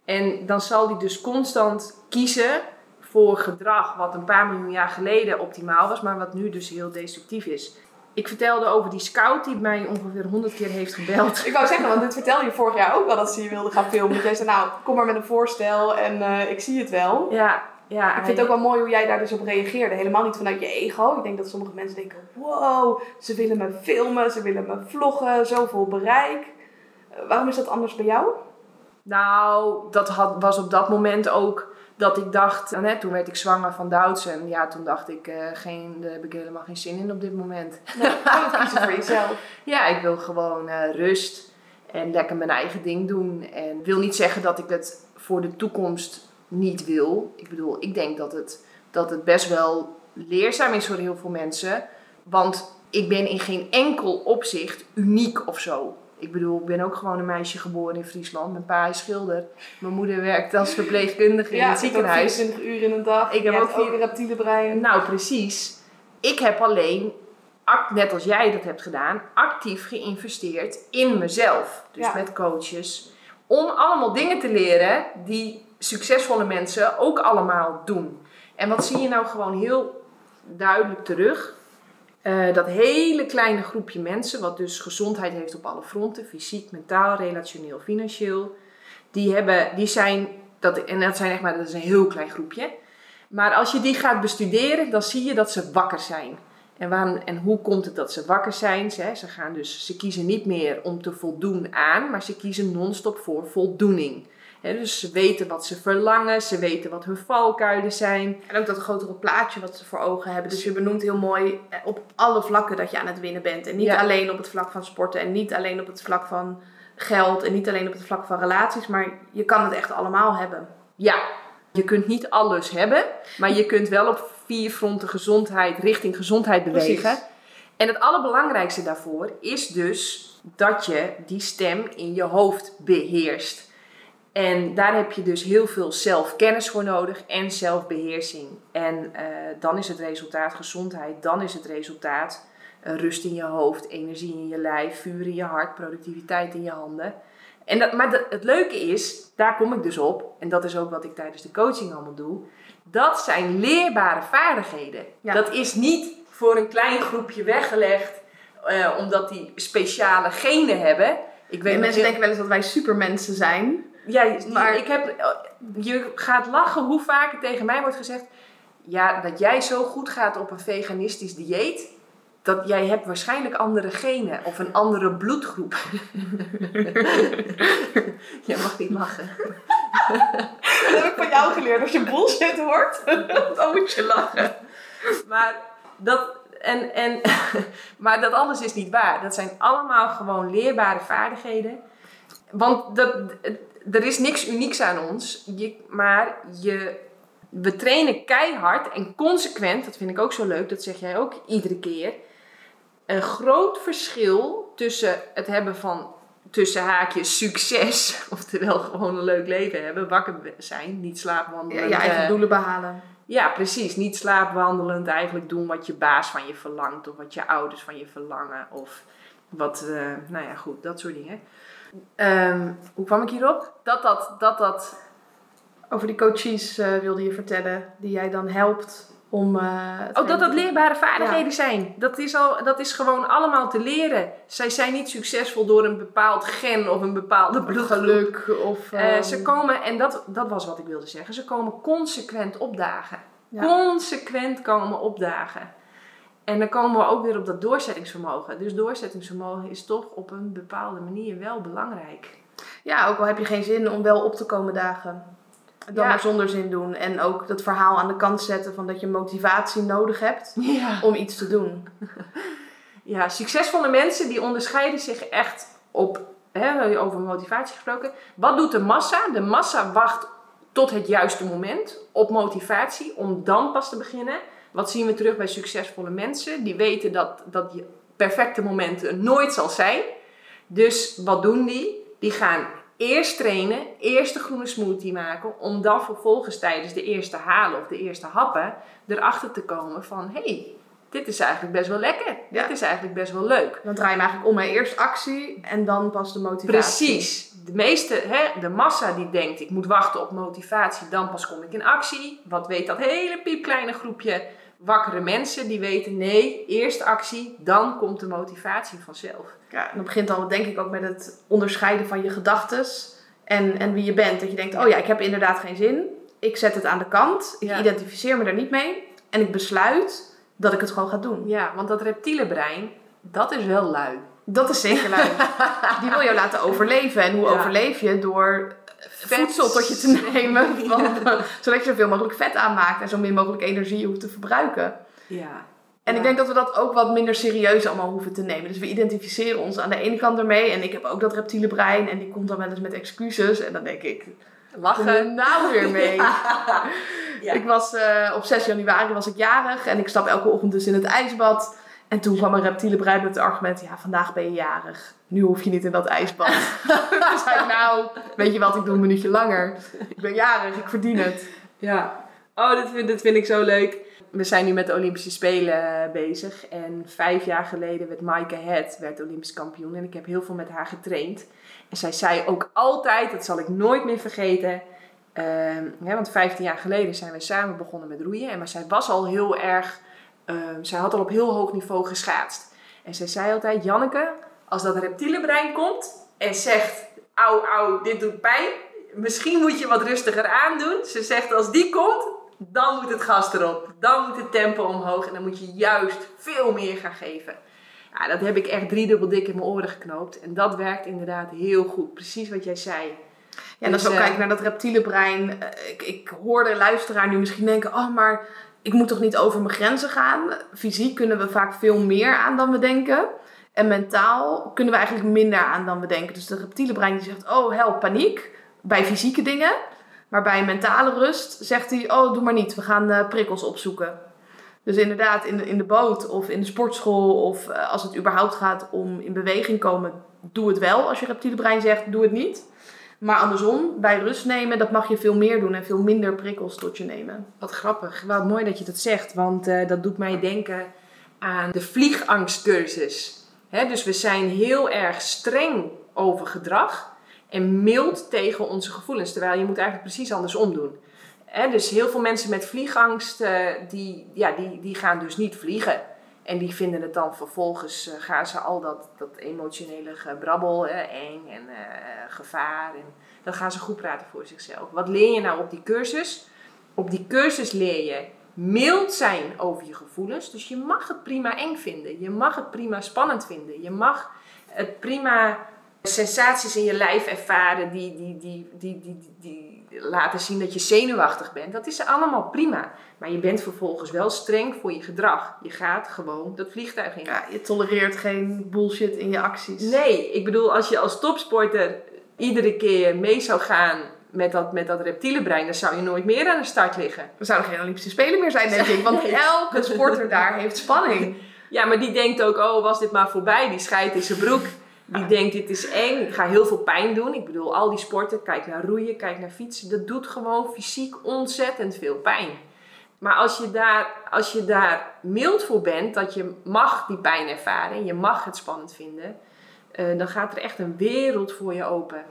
En dan zal hij dus constant kiezen voor gedrag wat een paar miljoen jaar geleden optimaal was, maar wat nu dus heel destructief is. Ik vertelde over die scout die mij ongeveer honderd keer heeft gebeld. Ik wou zeggen, want dit vertelde je vorig jaar ook wel dat ze je wilde gaan filmen. Jij zei, nou, kom maar met een voorstel en eh, ik zie het wel. Ja, ja. Ik vind het ook wel mooi hoe jij daar dus op reageerde. Helemaal niet vanuit je ego. Ik denk dat sommige mensen denken, wow, ze willen me filmen, ze willen me vloggen, zoveel bereik. Eh, waarom is dat anders bij jou? Nou, dat had, was op dat moment ook dat ik dacht, nou, net toen werd ik zwanger van Douds en ja, toen dacht ik, eh, geen, daar heb ik helemaal geen zin in op dit moment. Nee, kiezen voor jezelf. (laughs) Ja, ik wil gewoon eh, rust en lekker mijn eigen ding doen. En wil niet zeggen dat ik het voor de toekomst niet wil. Ik bedoel, ik denk dat het, dat het best wel leerzaam is voor heel veel mensen. Want ik ben in geen enkel opzicht uniek of zo. Ik bedoel, ik ben ook gewoon een meisje geboren in Friesland. Mijn pa is schilder. Mijn moeder werkt als verpleegkundige in het ziekenhuis. 24 uur in een dag. Ik heb ook vier- reptiele brein. Nou, precies. Ik heb alleen, net als jij dat hebt gedaan, actief geïnvesteerd in mezelf. Dus Ja. met coaches. Om allemaal dingen te leren die succesvolle mensen ook allemaal doen. En wat zie je nou gewoon heel duidelijk terug? Eh, dat hele kleine groepje mensen, wat dus gezondheid heeft op alle fronten, fysiek, mentaal, relationeel, financieel, die, hebben, die zijn, dat, en dat zijn echt maar, dat is een heel klein groepje. Maar als je die gaat bestuderen, dan zie je dat ze wakker zijn. En, waarom, en hoe komt het dat ze wakker zijn? Ze, ze, gaan dus, ze kiezen niet meer om te voldoen aan, maar ze kiezen non-stop voor voldoening. Dus ze weten wat ze verlangen, ze weten wat hun valkuilen zijn. En ook dat grotere plaatje wat ze voor ogen hebben. Dus je benoemt heel mooi eh, op alle vlakken dat je aan het winnen bent. En niet Ja. alleen op het vlak van sporten. En niet alleen op het vlak van geld. En niet alleen op het vlak van relaties. Maar je kan het echt allemaal hebben. Ja, je kunt niet alles hebben, maar je kunt wel op vier fronten gezondheid, richting gezondheid bewegen. Precies. En het allerbelangrijkste daarvoor is dus dat je die stem in je hoofd beheerst. En daar heb je dus heel veel zelfkennis voor nodig en zelfbeheersing. En eh, dan is het resultaat gezondheid, dan is het resultaat eh, rust in je hoofd, energie in je lijf, vuur in je hart, productiviteit in je handen. En dat, maar het leuke is, daar kom ik dus op, en dat is ook wat ik tijdens de coaching allemaal doe. Dat zijn leerbare vaardigheden. Ja. Dat is niet voor een klein groepje weggelegd, eh, omdat die speciale genen hebben. Ik weet En mensen denken wel eens dat wij supermensen zijn. Ja, Maar- ik heb, je gaat lachen hoe vaak het tegen mij wordt gezegd. Ja, dat jij zo goed gaat op een veganistisch dieet. Dat jij hebt waarschijnlijk andere genen of een andere bloedgroep. (laughs) Jij mag niet lachen. (laughs) Dat heb ik van jou geleerd. Als je bullshit hoort, (laughs) dan moet je lachen. Maar dat, en, en, maar dat alles is niet waar. Dat zijn allemaal gewoon leerbare vaardigheden. Want dat, er is niks unieks aan ons. Je, maar je, we trainen keihard en consequent. Dat vind ik ook zo leuk. Dat zeg jij ook iedere keer. Een groot verschil tussen het hebben van tussen haakjes succes, (laughs) oftewel gewoon een leuk leven hebben, wakker zijn, niet slaapwandelen. Ja, je eigen eh, doelen behalen. ja, precies. Niet slaapwandelend eigenlijk doen wat je baas van je verlangt. Of wat je ouders van je verlangen. Of wat, eh, nou ja, goed, dat soort dingen. Ehm, hoe kwam ik hierop? Dat dat, dat dat Over die coaches eh, wilde je vertellen, die jij dan helpt om... eh, Oh, dat dat leerbare vaardigheden zijn. Dat is, al, dat is gewoon allemaal te leren. Zij zijn niet succesvol door een bepaald gen of een bepaalde bloedgroep. geluk of... Ehm, ze komen, en dat, dat was wat ik wilde zeggen, ze komen consequent opdagen. Ja. Consequent komen opdagen. En dan komen we ook weer op dat doorzettingsvermogen. Dus doorzettingsvermogen is toch op een bepaalde manier wel belangrijk. Ja, ook al heb je geen zin om wel op te komen dagen. Dan Ja. maar zonder zin doen. En ook dat verhaal aan de kant zetten van dat je motivatie nodig hebt Ja. om iets te doen. (laughs) Ja, succesvolle mensen die onderscheiden zich echt op, hè, over motivatie gesproken. Wat doet de massa? De massa wacht tot het juiste moment op motivatie om dan pas te beginnen. Wat zien we terug bij succesvolle mensen? Die weten dat dat perfecte moment er nooit zal zijn. Dus wat doen die? Die gaan eerst trainen, eerst de groene smoothie maken, om dan vervolgens tijdens de eerste halen of de eerste happen erachter te komen van hé, hey, dit is eigenlijk best wel lekker. Ja. Dit is eigenlijk best wel leuk. Dan draai je hem eigenlijk om naar eerst actie en dan pas de motivatie. Precies. De meeste, hè, de massa die denkt ik moet wachten op motivatie, dan pas kom ik in actie. Wat weet dat hele piepkleine groepje wakkere mensen die weten nee, eerst actie, dan komt de motivatie vanzelf. Ja, en dat begint al denk ik ook met het onderscheiden van je gedachtes en, en wie je bent. Dat je denkt, oh ja, ik heb inderdaad geen zin. Ik zet het aan de kant. Ik Ja. identificeer me daar niet mee. En ik besluit dat ik het gewoon ga doen. Ja, want dat reptiele brein, dat is wel lui. Dat is zeker lui. (laughs) Die wil jou laten overleven. En hoe Ja. overleef je? Door Vet. voedsel tot je te (laughs) nemen. Van, zodat je zoveel mogelijk vet aanmaakt en zo min mogelijk energie hoeft te verbruiken. Ja. En Ja. ik denk dat we dat ook wat minder serieus allemaal hoeven te nemen. Dus we identificeren ons aan de ene kant ermee. En ik heb ook dat reptiele brein. En die komt dan wel eens met excuses. En dan denk ik, Lachen. nou weer (laughs) mee? Ja. Ik was eh, op 6 januari was ik jarig. En ik stap elke ochtend dus in het ijsbad. En toen kwam een reptiele brein met het argument. Ja, vandaag ben je jarig. Nu hoef je niet in dat ijsbad. (laughs) Toen zei ik, nou, weet je wat, ik doe een minuutje langer. Ik ben jarig, ik verdien het. Ja. Oh, dat vind, vind ik zo leuk. We zijn nu met de Olympische Spelen bezig. En vijf jaar geleden werd Maaike Het werd Olympisch kampioen. En ik heb heel veel met haar getraind. En zij zei ook altijd, dat zal ik nooit meer vergeten. ehm, hè, want 15 jaar geleden zijn we samen begonnen met roeien. En maar zij was al heel erg, ehm, zij had al op heel hoog niveau geschaatst. En zij zei altijd, Janneke, als dat reptiele brein komt en zegt, au, au, dit doet pijn. Misschien moet je wat rustiger aandoen. Ze zegt, als die komt, dan moet het gas erop. Dan moet het tempo omhoog en dan moet je juist veel meer gaan geven. Ja, dat heb ik echt driedubbel dik in mijn oren geknoopt. En dat werkt inderdaad heel goed. Precies wat jij zei. Ja, en als Dus, ook eh, kijken naar dat reptiele brein. eh, Ik, ik hoor de luisteraar nu misschien denken: oh, maar ik moet toch niet over mijn grenzen gaan? Fysiek kunnen we vaak veel meer aan dan we denken. En mentaal kunnen we eigenlijk minder aan dan we denken. Dus de reptiele brein die zegt: oh, help, paniek. Bij fysieke dingen. Maar bij mentale rust zegt hij: oh, doe maar niet. We gaan eh, prikkels opzoeken. Dus inderdaad, in de, in de boot of in de sportschool of eh, als het überhaupt gaat om in beweging komen, doe het wel. Als je reptiele brein zegt, doe het niet. Maar andersom, bij rust nemen, dat mag je veel meer doen en veel minder prikkels tot je nemen. Wat grappig. Wat mooi dat je dat zegt. Want eh, dat doet mij denken aan de vliegangstcursus. Dus we zijn heel erg streng over gedrag en mild tegen onze gevoelens. Terwijl je moet eigenlijk precies andersom doen. Dus heel veel mensen met vliegangst, eh, die, ja, die, die gaan dus niet vliegen. En die vinden het dan vervolgens, eh, gaan ze al dat, dat emotionele gebrabbel, eh, eng en eh, gevaar. En dat gaan ze goed praten voor zichzelf. Wat leer je nou op die cursus? Op die cursus leer je mild zijn over je gevoelens. Dus je mag het prima eng vinden. Je mag het prima spannend vinden. Je mag het prima sensaties in je lijf ervaren die, die, die, die, die, die, die laten zien dat je zenuwachtig bent. Dat is allemaal prima. Maar je bent vervolgens wel streng voor je gedrag. Je gaat gewoon dat vliegtuig in. Ja, je tolereert geen bullshit in je acties. Nee, ik bedoel, als je als topsporter iedere keer mee zou gaan met dat, met dat reptiele brein, dan zou je nooit meer aan de start liggen. Er zouden geen Olympische Spelen meer zijn, denk ik. Want (laughs) Nee. elke sporter daar heeft spanning. Ja, maar die denkt ook, oh, was dit maar voorbij? Die scheidt in zijn broek. Die denkt, dit is eng. Ik ga heel veel pijn doen. Ik bedoel, al die sporten, kijk naar roeien, kijk naar fietsen. Dat doet gewoon fysiek ontzettend veel pijn. Maar als je daar, als je daar mild voor bent, dat je mag die pijn ervaren. en Je mag het spannend vinden. eh, dan gaat er echt een wereld voor je open.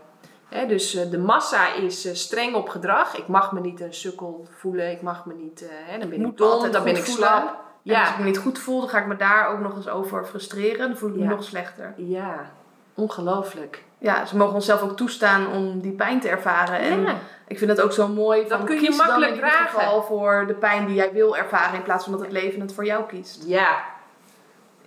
Dus eh, de massa is eh, streng op gedrag. Ik mag me niet een sukkel voelen. Ik mag me niet... hè, dan ben ik dom, altijd dan ben ik slap. En als ik me niet goed voel, dan ga ik me daar ook nog eens over frustreren. Dan voel ik me Ja. nog slechter. Ja, ongelooflijk. Ja, ze mogen onszelf ook toestaan om die pijn te ervaren. En Ja. ik vind het ook zo mooi. Dat van, kun je makkelijk dan in ieder dragen. geval voor de pijn die jij wil ervaren. In plaats van dat het leven het voor jou kiest. Ja.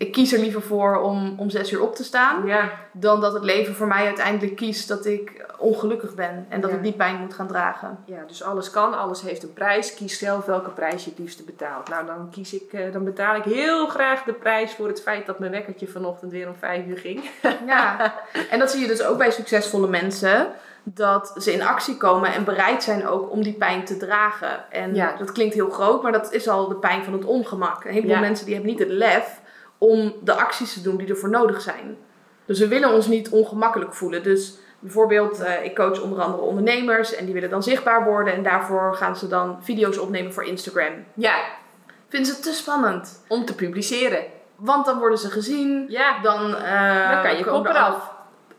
Ik kies er liever voor om om zes uur op te staan. Ja. Dan dat het leven voor mij uiteindelijk kiest dat ik ongelukkig ben. En dat Ja. ik die pijn moet gaan dragen. Ja, dus alles kan, alles heeft een prijs. Kies zelf welke prijs je het liefste betaalt. Nou, dan, kies ik, eh, dan betaal ik heel graag de prijs voor het feit dat mijn wekkertje vanochtend weer om vijf uur ging. (laughs) Ja, en dat zie je dus ook bij succesvolle mensen. Dat ze in actie komen en bereid zijn ook om die pijn te dragen. En Ja. dat klinkt heel groot, maar dat is al de pijn van het ongemak. Een heleboel Ja. mensen die hebben niet het lef om de acties te doen die ervoor nodig zijn. Dus we willen ons niet ongemakkelijk voelen. Dus bijvoorbeeld, eh, ik coach onder andere ondernemers en die willen dan zichtbaar worden. En daarvoor gaan ze dan video's opnemen voor Instagram. Ja, Vinden ze het te spannend? om te publiceren. Want dan worden ze gezien. Ja, Dan, eh, dan kan je kop er eraf.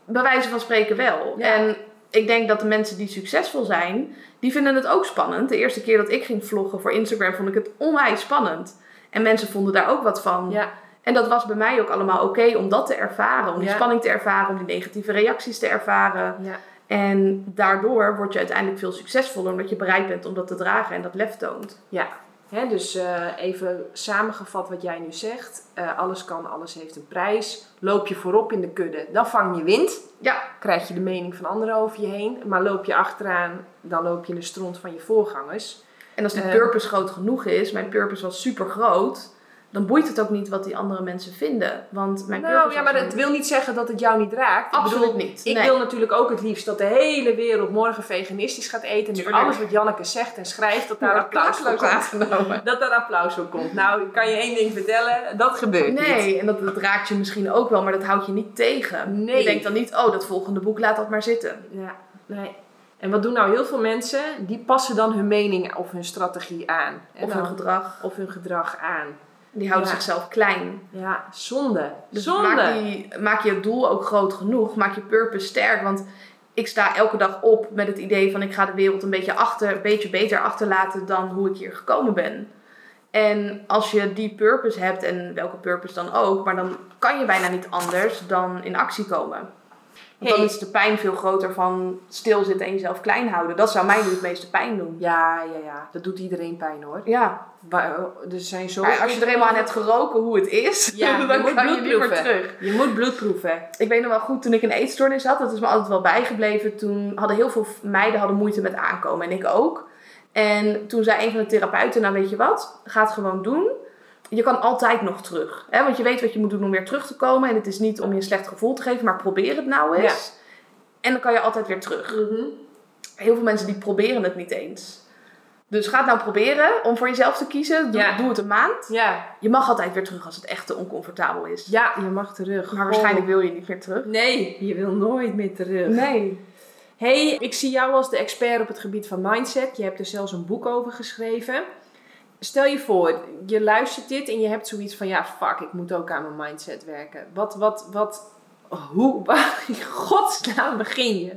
bij wijze van spreken wel. Ja. En ik denk dat de mensen die succesvol zijn, die vinden het ook spannend. De eerste keer dat ik ging vloggen voor Instagram, vond ik het onwijs spannend. En mensen vonden daar ook wat van. Ja, En dat was bij mij ook allemaal oké om dat te ervaren. Om die Ja. spanning te ervaren, om die negatieve reacties te ervaren. ja. En daardoor word je uiteindelijk veel succesvoller, omdat je bereid bent om dat te dragen en dat lef toont. ja. Hè, dus eh, even samengevat wat jij nu zegt. Eh, alles kan, alles heeft een prijs. Loop je voorop in de kudde, dan vang je wind. Ja, Krijg je de mening van anderen over je heen. Maar loop je achteraan, dan loop je in de stront van je voorgangers. en als die Eh. purpose groot genoeg is, mijn purpose was super groot, dan boeit het ook niet wat die andere mensen vinden. Want mijn Nou ja, maar het wil niet zeggen dat het jou niet raakt. Ik Absoluut bedoel, niet. Ik Nee. wil natuurlijk ook het liefst dat de hele wereld morgen veganistisch gaat eten. En dat alles wat Janneke zegt en schrijft, dat daar applaus voor komt. aangenomen. Dat daar applaus voor komt. Nou, ik kan je één ding vertellen, dat gebeurt niet. Nee, en dat, dat raakt je misschien ook wel, maar dat houdt je niet tegen. Nee. Je denkt dan niet, oh, dat volgende boek, laat dat maar zitten. Ja, nee. En wat doen nou heel veel mensen? Die passen dan hun mening of hun strategie aan. Of dan- hun gedrag. of hun gedrag aan. Die houden Ja. zichzelf klein. Ja, zonde. Dus zonde. maak, die, maak je doel ook groot genoeg. Maak je purpose sterk. Want ik sta elke dag op met het idee van ik ga de wereld een beetje, achter, een beetje beter achterlaten dan hoe ik hier gekomen ben. En als je die purpose hebt, en welke purpose dan ook, maar dan kan je bijna niet anders dan in actie komen. Want dan is de pijn veel groter van stilzitten en jezelf klein houden. Dat zou mij nu het meeste pijn doen. Ja, ja, ja. Dat doet iedereen pijn hoor. Ja, Wa- Er zijn zo... maar als je er eenmaal aan hebt geroken hoe het is, Ja, (laughs) dan moet kan je niet meer terug. Je moet bloed proeven. Ik weet nog wel goed, toen ik een eetstoornis had, dat is me altijd wel bijgebleven. Toen hadden heel veel meiden hadden moeite met aankomen en ik ook. En toen zei een van de therapeuten, nou weet je wat, ga het gewoon doen. Je kan altijd nog terug. Hè? Want je weet wat je moet doen om weer terug te komen. En het is niet om je een slecht gevoel te geven, maar probeer het nou eens. En dan kan je altijd weer terug. Heel veel mensen die proberen het niet eens. Dus ga het nou proberen om voor jezelf te kiezen. Doe, Ja. doe het een maand. Ja. Je mag altijd weer terug als het echt te oncomfortabel is. ja, je mag terug. Maar waarschijnlijk wil je niet meer terug. Nee, je wil nooit meer terug. Nee. hey, ik zie jou als de expert op het gebied van mindset. Je hebt er zelfs een boek over geschreven. Stel je voor, je luistert dit en je hebt zoiets van... Ja, fuck, ik moet ook aan mijn mindset werken. Wat, wat, wat... Hoe, (laughs) waar in godsnaam begin je?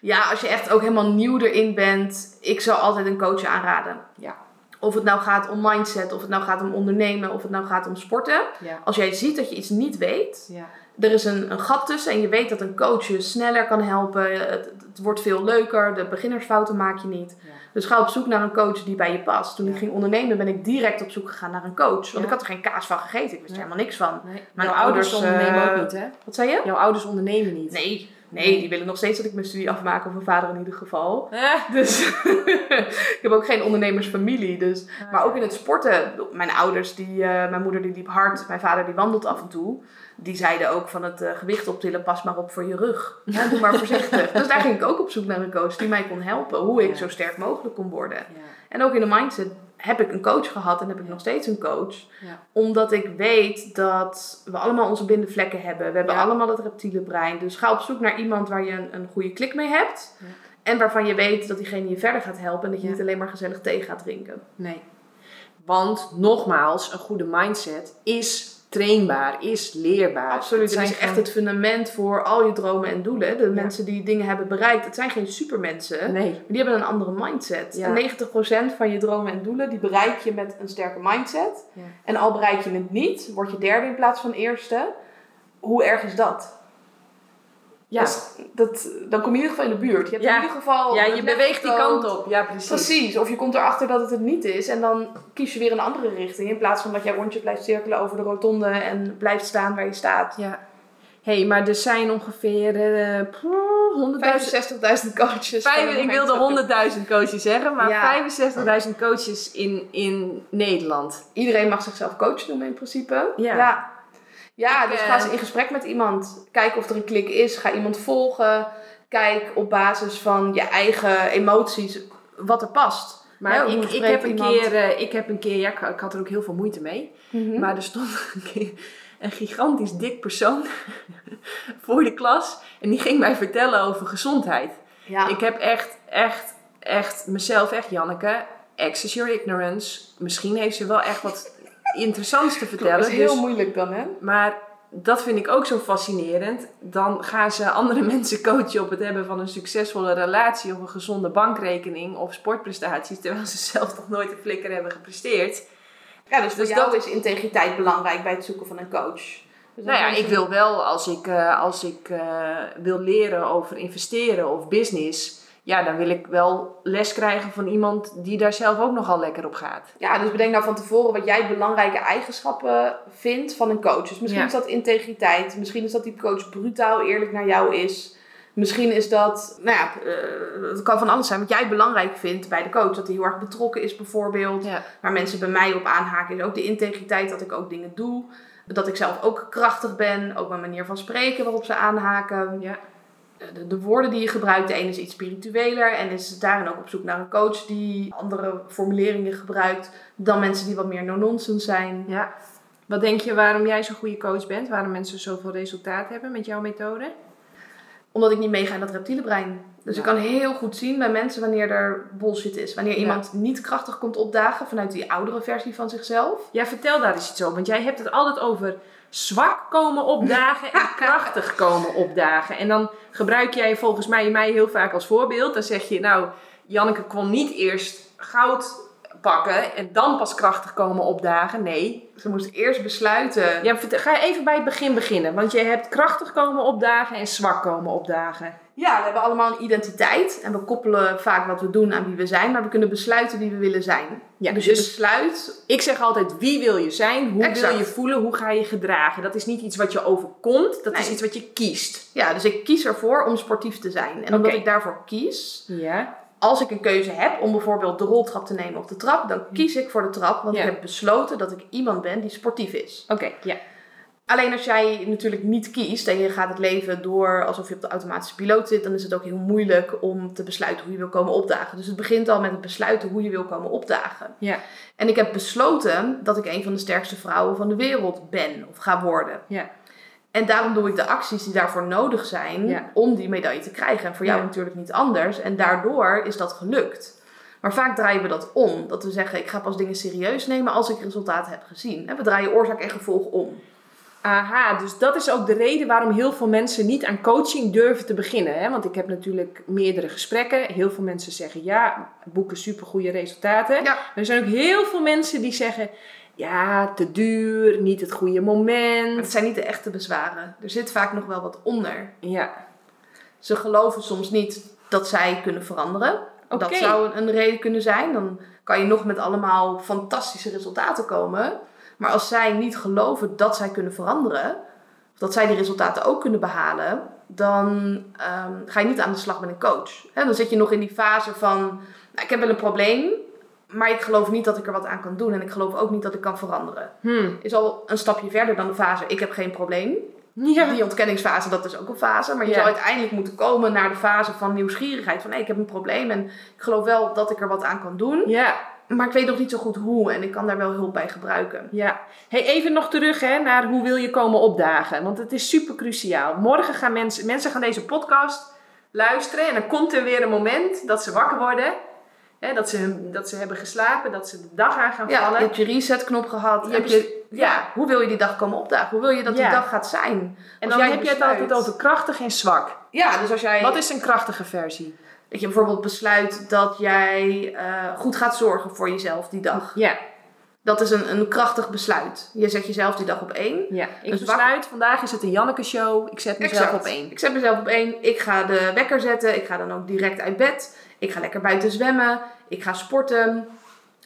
Ja, als je echt ook helemaal nieuw erin bent, ik zou altijd een coach aanraden. Ja. Of het nou gaat om mindset, of het nou gaat om ondernemen, of het nou gaat om sporten. Ja. Als jij ziet dat je iets niet weet, Ja. er is een, een gat tussen en je weet dat een coach je sneller kan helpen. Het, het wordt veel leuker, de beginnersfouten maak je niet. Ja. Dus ga op zoek naar een coach die bij je past. Toen ik ging ondernemen ben ik direct op zoek gegaan naar een coach. Want ik had er geen kaas van gegeten, ik wist er helemaal niks van. Nee. Mijn Jouw ouders, ouders, ondernemen eh, ook niet, hè? Wat zei je? Jouw ouders ondernemen niet. Nee, nee, die willen nog steeds dat ik mijn studie afmaak, of mijn vader in ieder geval. Eh, Dus (laughs) ik heb ook geen ondernemersfamilie. Dus. Maar ook in het sporten. Mijn ouders, die, eh, mijn moeder die liep hard. Mijn vader die wandelt af en toe. Die zeiden ook van het eh, gewicht optillen, pas maar op voor je rug. Ja, doe maar voorzichtig. dus daar ging ik ook op zoek naar een coach die mij kon helpen. Hoe ik Ja. zo sterk mogelijk kon worden. Ja. En ook in de mindset heb ik een coach gehad en heb ik nog steeds een coach. Omdat ik weet dat we allemaal onze blinde vlekken hebben. We hebben allemaal het reptiele brein. Dus ga op zoek naar iemand waar je een, een goede klik mee hebt. En waarvan je weet dat diegene je verder gaat helpen. En dat je niet alleen maar gezellig thee gaat drinken. Nee. Want nogmaals, een goede mindset is trainbaar, is leerbaar. Absoluut. Het Het zijn is echt het fundament voor al je dromen en doelen. De mensen die dingen hebben bereikt, het zijn geen supermensen. Nee. Maar die hebben een andere mindset. Ja. En 90% van je dromen en doelen, die bereik je met een sterke mindset. Ja. En al bereik je het niet, word je derde in plaats van eerste. Hoe erg is dat? Ja, Dat, dat, dan kom je in ieder geval in de buurt. Je hebt Ja. in ieder geval ja je beweegt die kant op. Ja, precies. Precies, of je komt erachter dat het het niet is en dan kies je weer een andere richting. In plaats van dat jij rondjes blijft cirkelen over de rotonde en blijft staan waar je staat. Ja. hey, maar er zijn ongeveer eh, poeh, 100.000 65.000 coaches. Vijf, ik wilde mensen. 100.000 coaches zeggen, maar Ja. 65.000 coaches in, in Nederland. Iedereen mag zichzelf coach noemen in principe. Ja. Ja, Ja, Ik, dus eh, ga eens in gesprek met iemand. Kijk of er een klik is. Ga iemand volgen. Kijk op basis van je eigen emoties wat er past. Maar Ja, ik, ik, heb een iemand? keer, eh, ik heb een keer, ja, ik, ik had er ook heel veel moeite mee. Mhm. Maar er stond (laughs) een keer een gigantisch dik persoon (laughs) voor de klas. En die ging mij vertellen over gezondheid. ja. Ik heb echt, echt, echt mezelf, echt Janneke, access your ignorance. Misschien heeft ze wel echt wat interessants te dat vertellen. is heel dus- moeilijk dan, hè? maar dat vind ik ook zo fascinerend. Dan gaan ze andere (laughs) mensen coachen op het hebben van een succesvolle relatie of een gezonde bankrekening of sportprestaties, terwijl ze zelf nog nooit een flikker hebben gepresteerd. Ja, dus voor Dus jou dat- is integriteit belangrijk bij het zoeken van een coach. Dus Nou ja, ik wil wel als ik, eh, als ik eh, wil leren over investeren of business, ja, dan wil ik wel les krijgen van iemand die daar zelf ook nogal lekker op gaat. Ja, dus bedenk nou van tevoren wat jij belangrijke eigenschappen vindt van een coach. Dus misschien Ja. is dat integriteit. Misschien is dat die coach brutaal eerlijk naar jou is. Misschien is dat, nou ja, eh, het kan van alles zijn wat jij belangrijk vindt bij de coach. Dat hij heel erg betrokken is bijvoorbeeld. Ja. Waar mensen bij mij op aanhaken is ook de integriteit dat ik ook dingen doe. Dat ik zelf ook krachtig ben. Ook mijn manier van spreken waarop ze aanhaken. Ja. De, de woorden die je gebruikt, de ene is iets spiritueler. En is daarin ook op zoek naar een coach die andere formuleringen gebruikt. Dan mensen die wat meer no-nonsense zijn. ja. Wat denk je waarom jij zo'n goede coach bent? Waarom mensen zoveel resultaat hebben met jouw methode? Omdat ik niet meega in dat reptiele brein. Dus Ja. ik kan heel goed zien bij mensen wanneer er bullshit is. Wanneer Ja. iemand niet krachtig komt opdagen vanuit die oudere versie van zichzelf. Ja, vertel daar eens iets over. Want jij hebt het altijd over zwak komen opdagen en (laughs) krachtig komen opdagen. En dan gebruik jij volgens mij mij heel vaak als voorbeeld. Dan zeg je, nou, Janneke kon niet eerst goud pakken en dan pas krachtig komen opdagen. Nee. Ze moest eerst besluiten. Ja, ga even bij het begin beginnen. Want je hebt krachtig komen opdagen en zwak komen opdagen. Ja, we hebben allemaal een identiteit. En we koppelen vaak wat we doen aan wie we zijn. Maar we kunnen besluiten wie we willen zijn. Ja, dus, dus- je besluit. Ik zeg altijd, wie wil je zijn? Hoe Exact. wil je voelen? Hoe ga je gedragen? Dat is niet iets wat je overkomt. Dat is iets wat je kiest. Ja, dus ik kies ervoor om sportief te zijn. En omdat ik daarvoor kies, Ja. als ik een keuze heb om bijvoorbeeld de roltrap te nemen of de trap, dan kies ik voor de trap. Want Ja. ik heb besloten dat ik iemand ben die sportief is. Oké, ja. Alleen als jij natuurlijk niet kiest en je gaat het leven door alsof je op de automatische piloot zit, dan is het ook heel moeilijk om te besluiten hoe je wil komen opdagen. Dus het begint al met het besluiten hoe je wil komen opdagen. Ja. En ik heb besloten dat ik een van de sterkste vrouwen van de wereld ben of ga worden. Ja. En daarom doe ik de acties die daarvoor nodig zijn Ja. om die medaille te krijgen. En voor jou Ja. natuurlijk niet anders. En daardoor is dat gelukt. Maar vaak draaien we dat om. Dat we zeggen, ik ga pas dingen serieus nemen als ik resultaten heb gezien. En we draaien oorzaak en gevolg om. Aha, dus dat is ook de reden waarom heel veel mensen niet aan coaching durven te beginnen. Hè? Want ik heb natuurlijk meerdere gesprekken. Heel veel mensen zeggen ja, boeken supergoeie resultaten. Ja. Maar er zijn ook heel veel mensen die zeggen ja, te duur, niet het goede Maar moment. het zijn niet de echte bezwaren. Er zit vaak nog wel wat onder. Ja, Ze geloven soms niet dat zij kunnen veranderen. Dat zou een reden kunnen zijn. Dan kan je nog met allemaal fantastische resultaten komen. Maar als zij niet geloven dat zij kunnen veranderen, of dat zij die resultaten ook kunnen behalen, dan ehm, ga je niet aan de slag met een coach. Dan zit je nog in die fase van: nou, ik heb wel een probleem, maar ik geloof niet dat ik er wat aan kan doen en ik geloof ook niet dat ik kan veranderen. Hm. Is al een stapje verder dan de fase: ik heb geen probleem. ja. Die ontkenningsfase, dat is ook een fase. Maar je Ja. zou uiteindelijk moeten komen naar de fase van nieuwsgierigheid. Van hé, ik heb een probleem en ik geloof wel dat ik er wat aan kan doen. ja. Maar ik weet nog niet zo goed hoe en ik kan daar wel hulp bij gebruiken. Ja, hey, even nog terug hè, naar hoe wil je komen opdagen. Want het is super cruciaal. Morgen gaan mensen, mensen gaan deze podcast luisteren en dan komt er weer een moment dat ze wakker worden. Hè, dat, ze, dat ze hebben geslapen, dat ze de dag aan gaan Ja, je vallen. hebt je resetknop gehad. Je je- ja. ja. hoe wil je die dag komen opdagen? Hoe wil je dat die Ja. dag gaat zijn? En dan jij heb je het altijd over krachtig en zwak. Ja, dus als jij... Wat is een krachtige versie? Dat je bijvoorbeeld besluit dat jij eh, goed gaat zorgen voor jezelf die dag. Ja, Dat is een, een krachtig besluit. Je zet jezelf die dag op één. ja. ik zwak- besluit, vandaag is het een Janneke show. Ik zet mezelf Exact. op één. Ik zet mezelf op één. Ik ga de wekker zetten. Ik ga dan ook direct uit bed. Ik ga lekker buiten zwemmen. Ik ga sporten.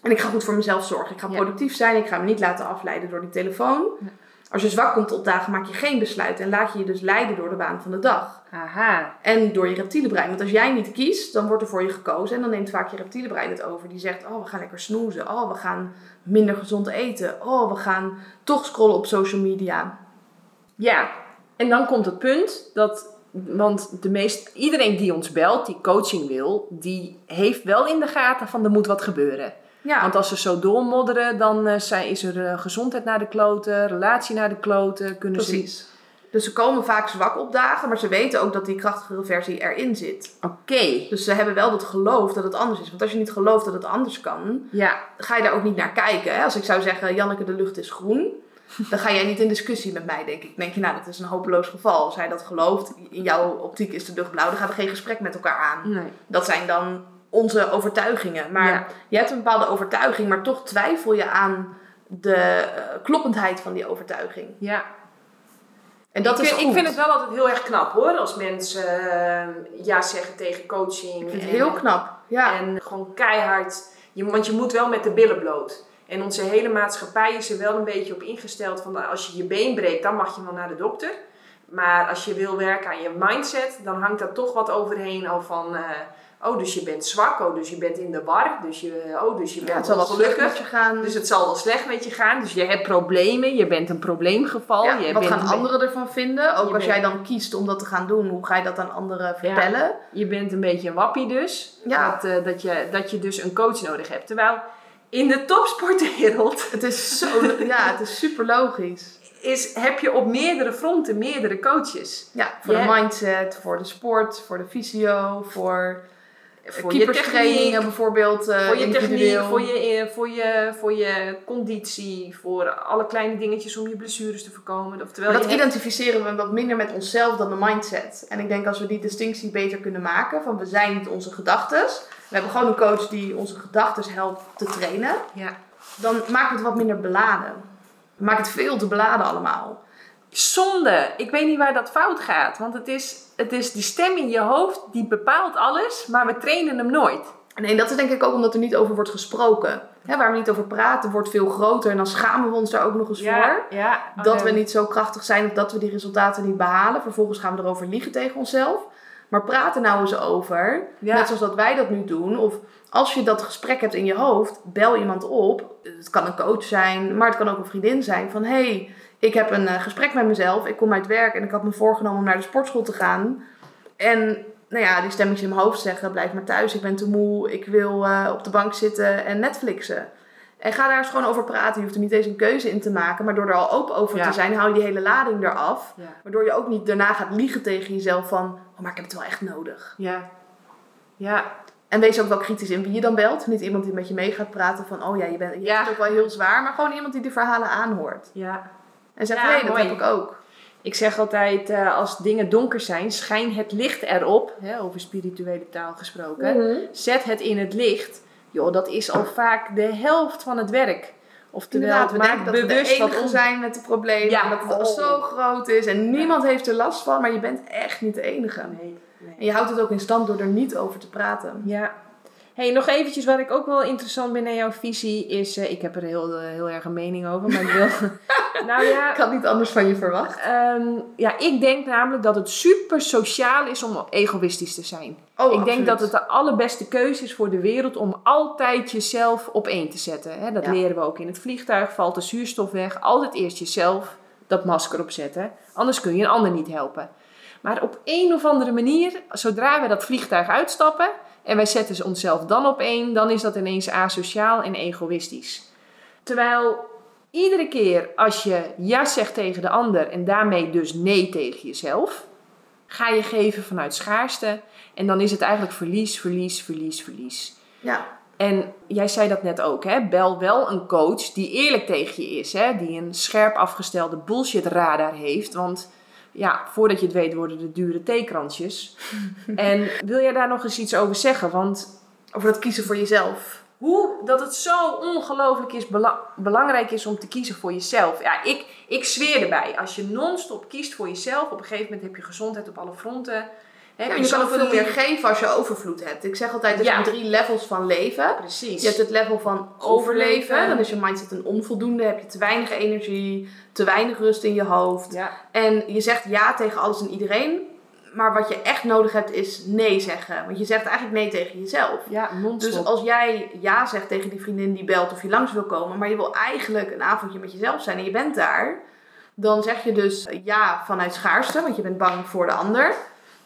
En ik ga goed voor mezelf zorgen. Ik ga Ja. productief zijn. Ik ga me niet laten afleiden door die telefoon. Ja. Als je zwak komt opdagen, maak je geen besluit. En laat je je dus leiden door de baan van de dag. Aha. En door je reptiele brein. Want als jij niet kiest, dan wordt er voor je gekozen. En dan neemt vaak je reptiele brein het over. Die zegt, oh, we gaan lekker snoezen. Oh, we gaan minder gezond eten. Oh, we gaan toch scrollen op social media. Ja, en dan komt het punt dat, want de meest, iedereen die ons belt, die coaching wil, die heeft wel in de gaten van er moet wat gebeuren. Ja, Want als ze zo doormodderen, dan eh, zijn, is er eh, gezondheid naar de kloten, relatie naar de kloten, kunnen precies. Dus ze komen vaak zwak opdagen, maar ze weten ook dat die krachtigere versie erin zit. Oké, Dus ze hebben wel dat geloof dat het anders is. Want als je niet gelooft dat het anders kan, ja, ga je daar ook niet naar kijken. Hè? Als ik zou zeggen, Janneke, de lucht is groen. Dan ga jij niet in discussie met mij, denk ik. Dan denk je, nou, dat is een hopeloos geval. Als hij dat gelooft, in jouw optiek is de lucht blauw, dan gaan we geen gesprek met elkaar aan. nee. Dat zijn dan onze overtuigingen. Maar Ja. je hebt een bepaalde overtuiging, maar toch twijfel je aan de eh, kloppendheid van die overtuiging. Ja. En dat ik, is goed. ik vind het wel altijd heel erg knap hoor, als mensen eh, ja zeggen tegen coaching. Ik vind het en- heel knap. Ja. En gewoon keihard, je, want je moet wel met de billen bloot. En onze hele maatschappij is er wel een beetje op ingesteld van als je je been breekt, dan mag je wel naar de dokter. Maar als je wil werken aan je mindset, dan hangt daar toch wat overheen al van, eh, oh dus je bent zwak, oh dus je bent in de war, dus je, oh dus je Ja, bent het zal wel slecht met je gaan. Dus het zal wel slecht met je gaan. Dus je hebt problemen, je bent een probleemgeval. Ja, je wat bent gaan anderen ervan vinden? Ook als bent- jij dan kiest om dat te gaan doen, hoe ga je dat aan anderen Ja. vertellen? Je bent een beetje een wappie dus. Ja. Dat, eh, dat, je, dat je dus een coach nodig hebt. Terwijl in de topsportwereld Het is zo, ja, het is super logisch. is, heb je op meerdere fronten meerdere coaches. Ja, voor Ja. de mindset, voor de sport, voor de fysio, voor, Voor je techniek, bijvoorbeeld eh, voor je techniek, voor je, voor, je, voor je conditie, voor alle kleine dingetjes om je blessures te voorkomen. Oftewel, dat hebt- identificeren we wat minder met onszelf dan de mindset. En ik denk als we die distinctie beter kunnen maken, van we zijn niet onze gedachtes. We hebben gewoon een coach die onze gedachtes helpt te trainen. ja. Dan we het wat minder beladen. Maken het veel te beladen allemaal. Zonde. Ik weet niet waar dat fout gaat. Want het is, het is die stem in je hoofd die bepaalt alles, maar we trainen hem nooit. Nee, dat is denk ik ook omdat er niet over wordt gesproken. Waar we niet over praten wordt veel groter en dan schamen we ons daar ook nog eens voor. ja. Dat we niet zo krachtig zijn of dat we die resultaten niet behalen. Vervolgens gaan we erover liegen tegen onszelf. Maar praat er nou eens over. Ja. Net zoals dat wij dat nu doen. Of als je dat gesprek hebt in je hoofd, bel iemand op. Het kan een coach zijn, maar het kan ook een vriendin zijn. Van hé, hey, ik heb een eh, gesprek met mezelf. Ik kom uit werk en ik had me voorgenomen om naar de sportschool te gaan. En nou ja, die stemmetjes in mijn hoofd zeggen: blijf maar thuis, ik ben te moe. Ik wil eh, op de bank zitten en Netflixen. En ga daar eens gewoon over praten. Je hoeft er niet eens een keuze in te maken. Maar door er al open over Ja. te zijn, hou je die hele lading eraf. Ja. Waardoor je ook niet daarna gaat liegen tegen jezelf van... Oh, maar ik heb het wel echt nodig. Ja. Ja. En wees ook wel kritisch in wie je dan belt. Niet iemand die met je mee gaat praten van... Oh ja, je, bent, je Ja. het ook wel heel zwaar. Maar gewoon iemand die de verhalen aanhoort. Ja. En zegt, Ja, hey, dat mooi. heb ik ook. Ik zeg altijd, eh, als dingen donker zijn, schijn het licht erop. Hè, over spirituele taal gesproken. Mhm. Zet het in het licht. Joh, dat is al vaak de helft van het werk. Oftewel, Inderdaad, we maak denken dat we de bewust enige om... zijn met de problemen. Ja. En dat het Oh. zo groot is. En niemand heeft er last van. Maar je bent echt niet de enige. Nee, nee. En je houdt het ook in stand door er niet over te praten. Ja. Hey, nog eventjes wat ik ook wel interessant vind aan jouw visie is... eh, ik heb er heel, eh, heel erg een mening over, maar ik wil... (laughs) nou ja, Ik had niet anders van je verwacht. ehm, ja, ik denk namelijk dat het super sociaal is om egoïstisch te zijn. Oh, ik denk dat het de allerbeste keuze is voor de wereld om altijd jezelf op één te zetten. Hè? Dat Ja. leren we ook in het vliegtuig. Valt de zuurstof weg, altijd eerst jezelf dat masker opzetten. Anders kun je een ander niet helpen. Maar op een of andere manier, zodra we dat vliegtuig uitstappen en wij zetten onszelf dan op één, dan is dat ineens asociaal en egoïstisch. Terwijl iedere keer als je ja zegt tegen de ander en daarmee dus nee tegen jezelf, ga je geven vanuit schaarste en dan is het eigenlijk verlies, verlies, verlies, verlies. Ja, En jij zei dat net ook, hè? bel wel een coach die eerlijk tegen je is. Hè? Die een scherp afgestelde bullshit radar heeft. Want ja, voordat je het weet worden de dure theekransjes. (laughs) en wil jij daar nog eens iets over zeggen? Want Over dat kiezen voor jezelf. hoe dat het zo ongelooflijk is, bela- belangrijk is om te kiezen voor jezelf. Ja, ik, ik zweer erbij. Als je non-stop kiest voor jezelf, op een gegeven moment heb je gezondheid op alle fronten. Ja, je kan ook veel meer geven als je overvloed hebt. Ik zeg altijd, er Ja. zijn drie levels van leven. Precies. Je hebt het level van Overleven. overleven. Dan is je mindset een onvoldoende. Heb je te weinig energie, te weinig rust in je hoofd. Ja, En je zegt ja tegen alles en iedereen. Maar wat je echt nodig hebt is nee zeggen. Want je zegt eigenlijk nee tegen jezelf. ja non-stop. Dus als jij ja zegt tegen die vriendin die belt of je langs wil komen, maar je wil eigenlijk een avondje met jezelf zijn en je bent daar, dan zeg je dus ja vanuit schaarste, want je bent bang voor de ander.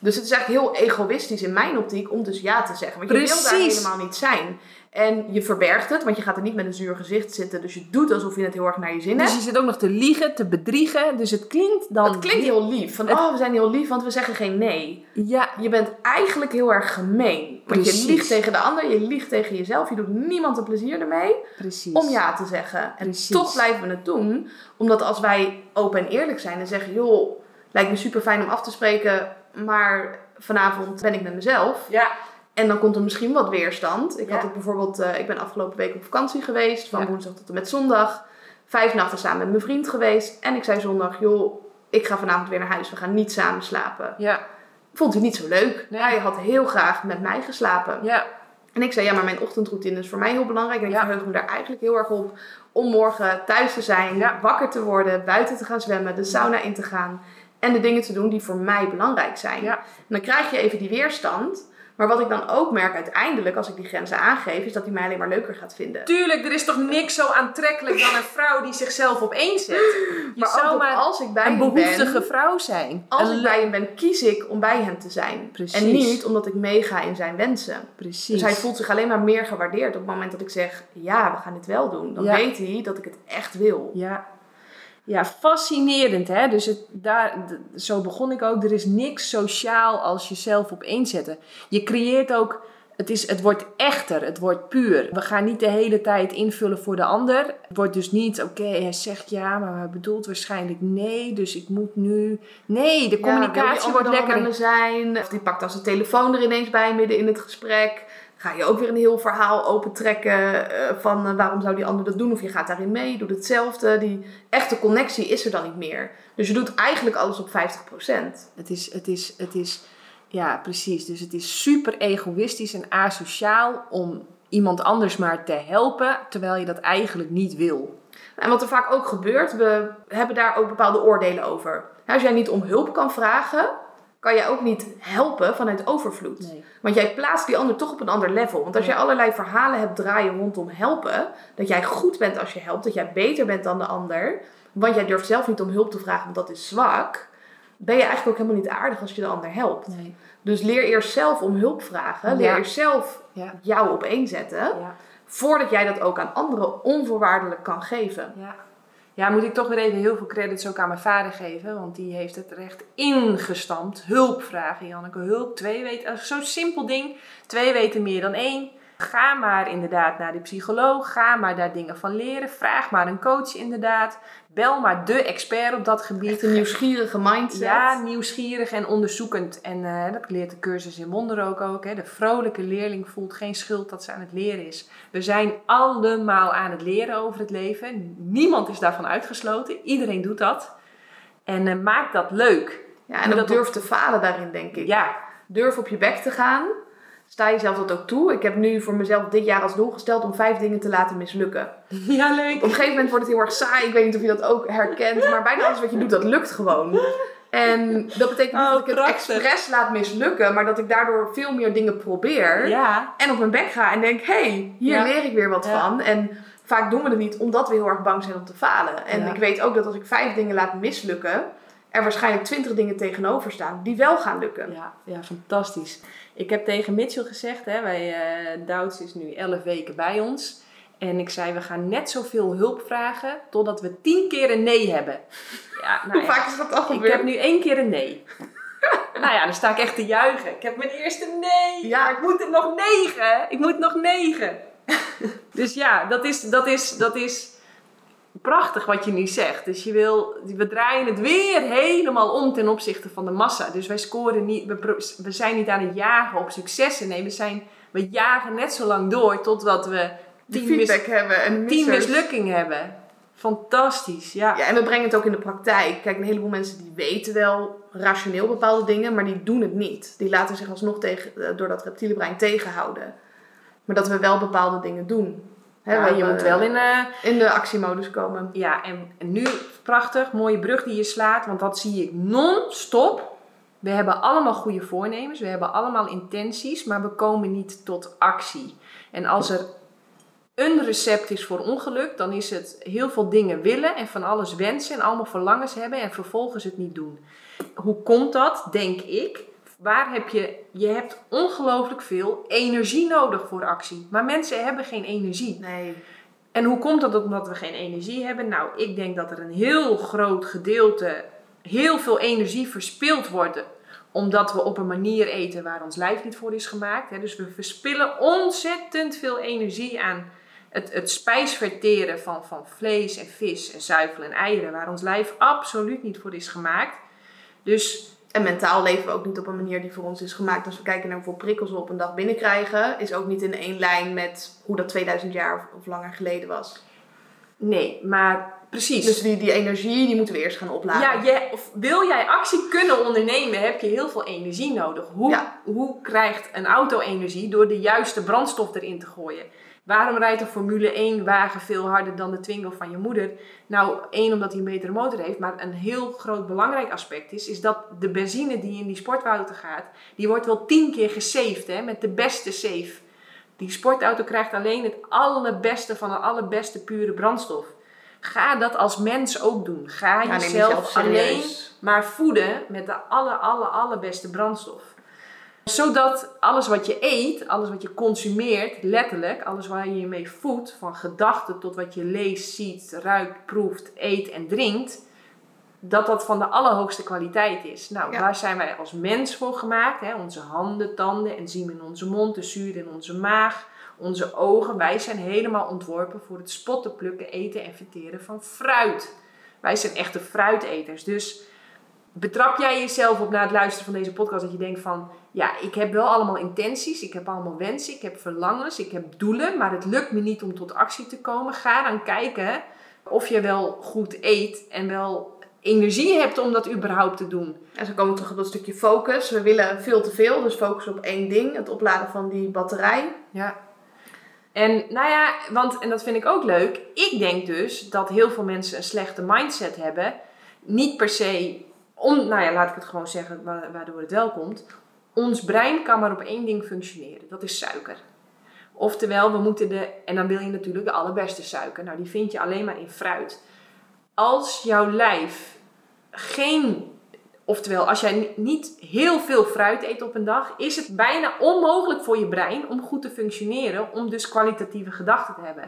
Dus het is eigenlijk heel egoïstisch in mijn optiek om dus ja te zeggen. Want je wil daar helemaal niet zijn. En je verbergt het, want je gaat er niet met een zuur gezicht zitten. Dus je doet alsof je het heel erg naar je zin Dus hebt. je zit ook nog te liegen, te bedriegen. Dus het klinkt dan... Het klinkt heel lief. Van, Het- oh, we zijn heel lief, want we zeggen geen nee. Ja, Je bent eigenlijk heel erg gemeen. Want je liegt tegen de ander, je liegt tegen jezelf. Je doet niemand een plezier ermee. precies. om ja te zeggen. En Precies. toch blijven we het doen. Omdat als wij open en eerlijk zijn en zeggen... joh, lijkt me super fijn om af te spreken... maar vanavond ben ik met mezelf. Ja, En dan komt er misschien wat weerstand. Ik Ja. had het bijvoorbeeld... eh, ik ben afgelopen week op vakantie geweest. Van Ja. woensdag tot en met zondag. Vijf nachten samen met mijn vriend geweest. En ik zei zondag... joh, ik ga vanavond weer naar huis. We gaan niet samen slapen. ja, Vond hij niet zo leuk. Nee. Hij had heel graag met mij geslapen. ja. En ik zei, ja, maar mijn ochtendroutine is voor mij heel belangrijk. En ik Ja. verheug me daar eigenlijk heel erg op om morgen thuis te zijn, Ja. wakker te worden, buiten te gaan zwemmen, de sauna in te gaan. En de dingen te doen die voor mij belangrijk zijn. Ja. En dan krijg je even die weerstand. Maar wat ik dan ook merk uiteindelijk, als ik die grenzen aangeef, is dat hij mij alleen maar leuker gaat vinden. Tuurlijk, er is toch niks zo aantrekkelijk dan een vrouw die zichzelf op één zet. Je maar zou maar als ik bij een behoeftige ben, vrouw zijn. als Een ik bij hem ben, kies ik om bij hem te zijn. Precies. En niet omdat ik meega in zijn wensen. Precies. Dus hij voelt zich alleen maar meer gewaardeerd op het moment dat ik zeg: Ja, we gaan dit wel doen. Dan Ja. weet hij dat ik het echt wil. Ja. Ja, fascinerend hè. Dus het, daar, zo begon ik ook. Er is niks sociaal als jezelf op één zetten. Je creëert ook, het, is, het wordt echter, het wordt puur. We gaan niet de hele tijd invullen voor de ander. Het wordt dus niet, oké, hij zegt ja, maar hij bedoelt waarschijnlijk nee. Dus ik moet nu... Nee, de communicatie wordt lekker... zijn. Of die pakt dan zijn telefoon er ineens bij midden in het gesprek. Ga je ook weer een heel verhaal opentrekken eh, van eh, waarom zou die ander dat doen? Of je gaat daarin mee, doet hetzelfde. Die echte connectie is er dan niet meer. Dus je doet eigenlijk alles op 50%. Het is, het is, het is, ja, precies. Dus het is super egoïstisch en asociaal om iemand anders maar te helpen, terwijl je dat eigenlijk niet wil. En wat er vaak ook gebeurt, we hebben daar ook bepaalde oordelen over. Als jij niet om hulp kan vragen, kan jij ook niet helpen vanuit overvloed. Nee. Want jij plaatst die ander toch op een ander level. Want als Ja. jij allerlei verhalen hebt draaien rondom helpen, dat jij goed bent als je helpt, dat jij beter bent dan de ander, want jij durft zelf niet om hulp te vragen, want dat is zwak, ben je eigenlijk ook helemaal niet aardig als je de ander helpt. Nee. Dus leer eerst zelf om hulp vragen, leer Ja. eerst zelf Ja. jou op één zetten, Ja. voordat jij dat ook aan anderen onvoorwaardelijk kan geven. Ja. Ja, moet ik toch weer even heel veel credits ook aan mijn vader geven, want die heeft het er echt ingestampt. Hulp vragen, Janneke. Hulp, twee weten. Zo'n simpel ding. Twee weten meer dan één. Ga maar inderdaad naar de psycholoog. Ga maar daar dingen van leren. Vraag maar een coach inderdaad. Bel maar de expert op dat gebied. Echt een nieuwsgierige mindset. Ja, nieuwsgierig en onderzoekend. En eh, dat leert de cursus in wonder ook. ook hè. De vrolijke leerling voelt geen schuld dat ze aan het leren is. We zijn allemaal aan het leren over het leven. Niemand is daarvan uitgesloten. Iedereen doet dat. En eh, maak dat leuk. Ja, en ook dat durf te falen daarin, denk ik. Ja, Durf op je bek te gaan. Sta jezelf dat ook toe. Ik heb nu voor mezelf dit jaar als doel gesteld om vijf dingen te laten mislukken. (laughs) ja leuk. Op een gegeven moment wordt het heel erg saai. Ik weet niet of je dat ook herkent. Maar bijna alles wat je doet, dat lukt gewoon. En dat betekent niet Oh, dat ik het expres laat mislukken. Maar dat ik daardoor veel meer dingen probeer. Ja, En op mijn bek ga en denk, hé, hey, hier Ja. leer ik weer wat Ja. van. En vaak doen we het niet omdat we heel erg bang zijn om te falen. En ik weet ook dat als ik vijf dingen laat mislukken, er waarschijnlijk twintig dingen tegenover staan die wel gaan lukken. ja, ja, fantastisch. Ik heb tegen Mitchell gezegd, hè, wij, eh Douds is nu 11 weken bij ons. En ik zei, we gaan net zoveel hulp vragen totdat we tien keer een nee hebben. Ja, nou Hoe ja. vaak is dat al Ik gebeurd? heb nu één keer een nee. (laughs) nou ja, dan sta ik echt te juichen. Ik heb mijn eerste nee. Ja. Ik moet er nog negen. Ik moet nog negen. (laughs) dus ja, dat is, dat, is, dat is prachtig wat je nu zegt. Dus je wil, we draaien het weer helemaal om ten opzichte van de massa. Dus wij scoren niet, we, zijn niet aan het jagen op successen. Nee, we, zijn, we jagen net zo lang door totdat we tien, mis- feedback hebben en tien mislukkingen hebben. Fantastisch, ja. Ja, en we brengen het ook in de praktijk. Kijk, een heleboel mensen die weten wel rationeel bepaalde dingen, maar die doen het niet. Die laten zich alsnog tegen, eh, door dat reptiele brein tegenhouden. Maar dat we wel bepaalde dingen doen. Ja, je moet wel in, eh, in de actiemodus komen. Ja, en, en nu prachtig, mooie brug die je slaat, want dat zie ik non-stop. We hebben allemaal goede voornemens, we hebben allemaal intenties, maar we komen niet tot actie. En als er een recept is voor ongeluk, dan is het heel veel dingen willen en van alles wensen en allemaal verlangens hebben en vervolgens het niet doen. Hoe komt dat, denk ik? Waar heb je, je hebt ongelooflijk veel energie nodig voor actie, maar mensen hebben geen energie. Nee. En hoe komt dat omdat we geen energie hebben? Nou, ik denk dat er een heel groot gedeelte, heel veel energie verspild wordt. Omdat we op een manier eten waar ons lijf niet voor is gemaakt. Dus we verspillen ontzettend veel energie aan het, het spijsverteren van, van vlees en vis en zuivel en eieren. Waar ons lijf absoluut niet voor is gemaakt. Dus En mentaal leven we ook niet op een manier die voor ons is gemaakt. Als we kijken naar hoeveel prikkels we op een dag binnenkrijgen, is ook niet in één lijn met hoe dat 2000 jaar of, langer geleden was. nee, maar precies. Dus die, die energie, die moeten we eerst gaan opladen. Ja, je, of wil jij actie kunnen ondernemen, heb je heel veel energie nodig. Hoe, Ja. hoe krijgt een auto energie? Door de juiste brandstof erin te gooien. Waarom rijdt een Formule 1 wagen veel harder dan de Twingo van je moeder? Nou, één, omdat hij een betere motor heeft. Maar een heel groot belangrijk aspect is, is dat de benzine die in die sportauto gaat, die wordt wel tien keer gesaved hè, met de beste save. Die sportauto krijgt alleen het allerbeste van de allerbeste pure brandstof. Ga dat als mens ook doen. Ga Ja, jezelf jezelf alleen maar voeden met de aller, aller, allerbeste brandstof. Zodat alles wat je eet, alles wat je consumeert, letterlijk, alles waar je je mee voedt, van gedachten tot wat je leest, ziet, ruikt, proeft, eet en drinkt, dat dat van de allerhoogste kwaliteit is. Nou, Ja. waar zijn wij als mens voor gemaakt? Hè? Onze handen, tanden, enzymen in onze mond, de zuur in onze maag, onze ogen. Wij zijn helemaal ontworpen voor het spotten, plukken, eten en verteren van fruit. Wij zijn echte fruiteters. Dus betrap jij jezelf op na het luisteren van deze podcast dat je denkt van... Ja, ik heb wel allemaal intenties, ik heb allemaal wensen, ik heb verlangens, ik heb doelen... maar het lukt me niet om tot actie te komen. Ga dan kijken of je wel goed eet en wel energie hebt om dat überhaupt te doen. En zo komen we terug op dat stukje focus. We willen veel te veel, dus focus op één ding. Het opladen van die batterij. Ja. En nou ja, want, en dat vind ik ook leuk. Ik denk dus dat heel veel mensen een slechte mindset hebben. Niet per se, om, nou ja, laat ik het gewoon zeggen wa- waardoor het wel komt. Ons brein kan maar op één ding functioneren. Dat is suiker. Oftewel, we moeten de, en dan wil je natuurlijk de allerbeste suiker. Nou, die vind je alleen maar in fruit. Als jouw lijf geen Oftewel, als jij ni- niet heel veel fruit eet op een dag, is het bijna onmogelijk voor je brein om goed te functioneren, om dus kwalitatieve gedachten te hebben.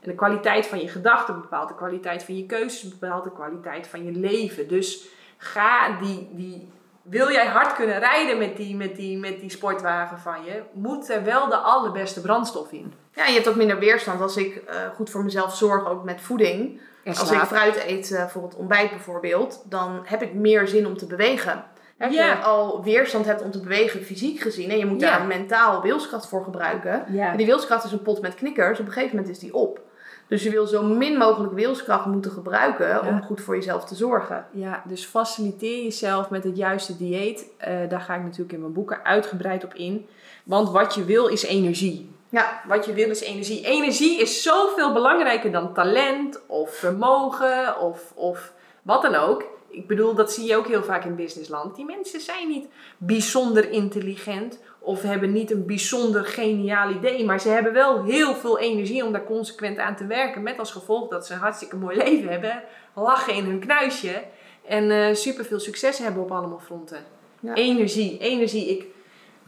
En de kwaliteit van je gedachten bepaalt de kwaliteit van je keuzes, bepaalt de kwaliteit van je leven. Dus ga die, die wil jij hard kunnen rijden met die, met, die, met die sportwagen van je, moet er wel de allerbeste brandstof in. Ja, je hebt ook minder weerstand als ik eh, goed voor mezelf zorg, ook met voeding. Als ik fruit eet eh, voor het ontbijt bijvoorbeeld, dan heb ik meer zin om te bewegen. Als Ja. je al weerstand hebt om te bewegen, fysiek gezien, en je moet daar mentaal wilskracht voor gebruiken. En die wilskracht is een pot met knikkers, op een gegeven moment is die op. Dus je wil zo min mogelijk wilskracht moeten gebruiken om goed voor jezelf te zorgen. Ja, dus faciliteer jezelf met het juiste dieet. Eh, daar ga ik natuurlijk in mijn boeken uitgebreid op in. Want wat je wil is energie. Ja, Wat je wil is energie. Energie is zoveel belangrijker dan talent of vermogen of, of wat dan ook. Ik bedoel, dat zie je ook heel vaak in businessland. Die mensen zijn niet bijzonder intelligent of hebben niet een bijzonder geniaal idee. Maar ze hebben wel heel veel energie om daar consequent aan te werken. Met als gevolg dat ze een hartstikke mooi leven hebben. Lachen in hun knuisje. En eh super veel succes hebben op allemaal fronten. Ja. Energie, energie. Ik,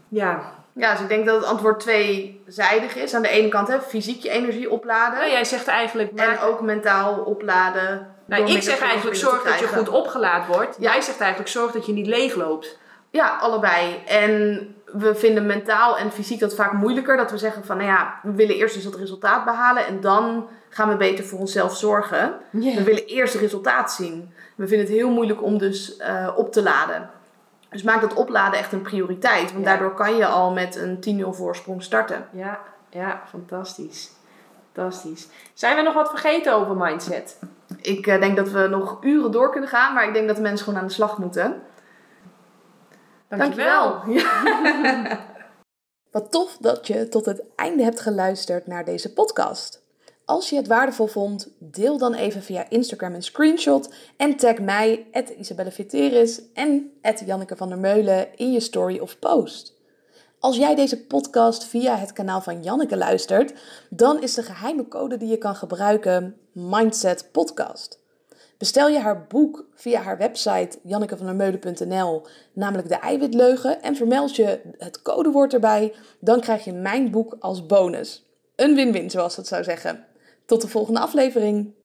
ja, ja, dus ik denk dat het antwoord tweezijdig is. Aan de ene kant hè, fysiek je energie opladen. nou, jij zegt eigenlijk... En maak- ook mentaal opladen. Nou, ik zeg eigenlijk zorg dat je goed opgelaad wordt. Ja. Jij zegt eigenlijk zorg dat je niet leeg loopt. Ja, allebei. En we vinden mentaal en fysiek dat vaak moeilijker. Dat we zeggen van, nou ja, we willen eerst dus dat resultaat behalen en dan gaan we beter voor onszelf zorgen. We willen eerst het resultaat zien. We vinden het heel moeilijk om dus eh, op te laden. Dus maak dat opladen echt een prioriteit. Want Ja. daardoor kan je al met een 10-0 voorsprong starten. Ja, ja, fantastisch. Fantastisch. Zijn we nog wat vergeten over mindset? Ik eh, denk dat we nog uren door kunnen gaan, maar ik denk dat de mensen gewoon aan de slag moeten. Dankjewel. (laughs) Wat tof dat je tot het einde hebt geluisterd naar deze podcast. Als je het waardevol vond, deel dan even via Instagram een screenshot en tag mij, Isabelle Viteris en Janneke van der Meulen in je story of post. Als jij deze podcast via het kanaal van Janneke luistert, dan is de geheime code die je kan gebruiken Mindset Podcast. Bestel je haar boek via haar website jannekevandermeulen.nl, namelijk de eiwitleugen, en vermeld je het codewoord erbij, dan krijg je mijn boek als bonus. Een win-win, zoals dat zou zeggen. Tot de volgende aflevering.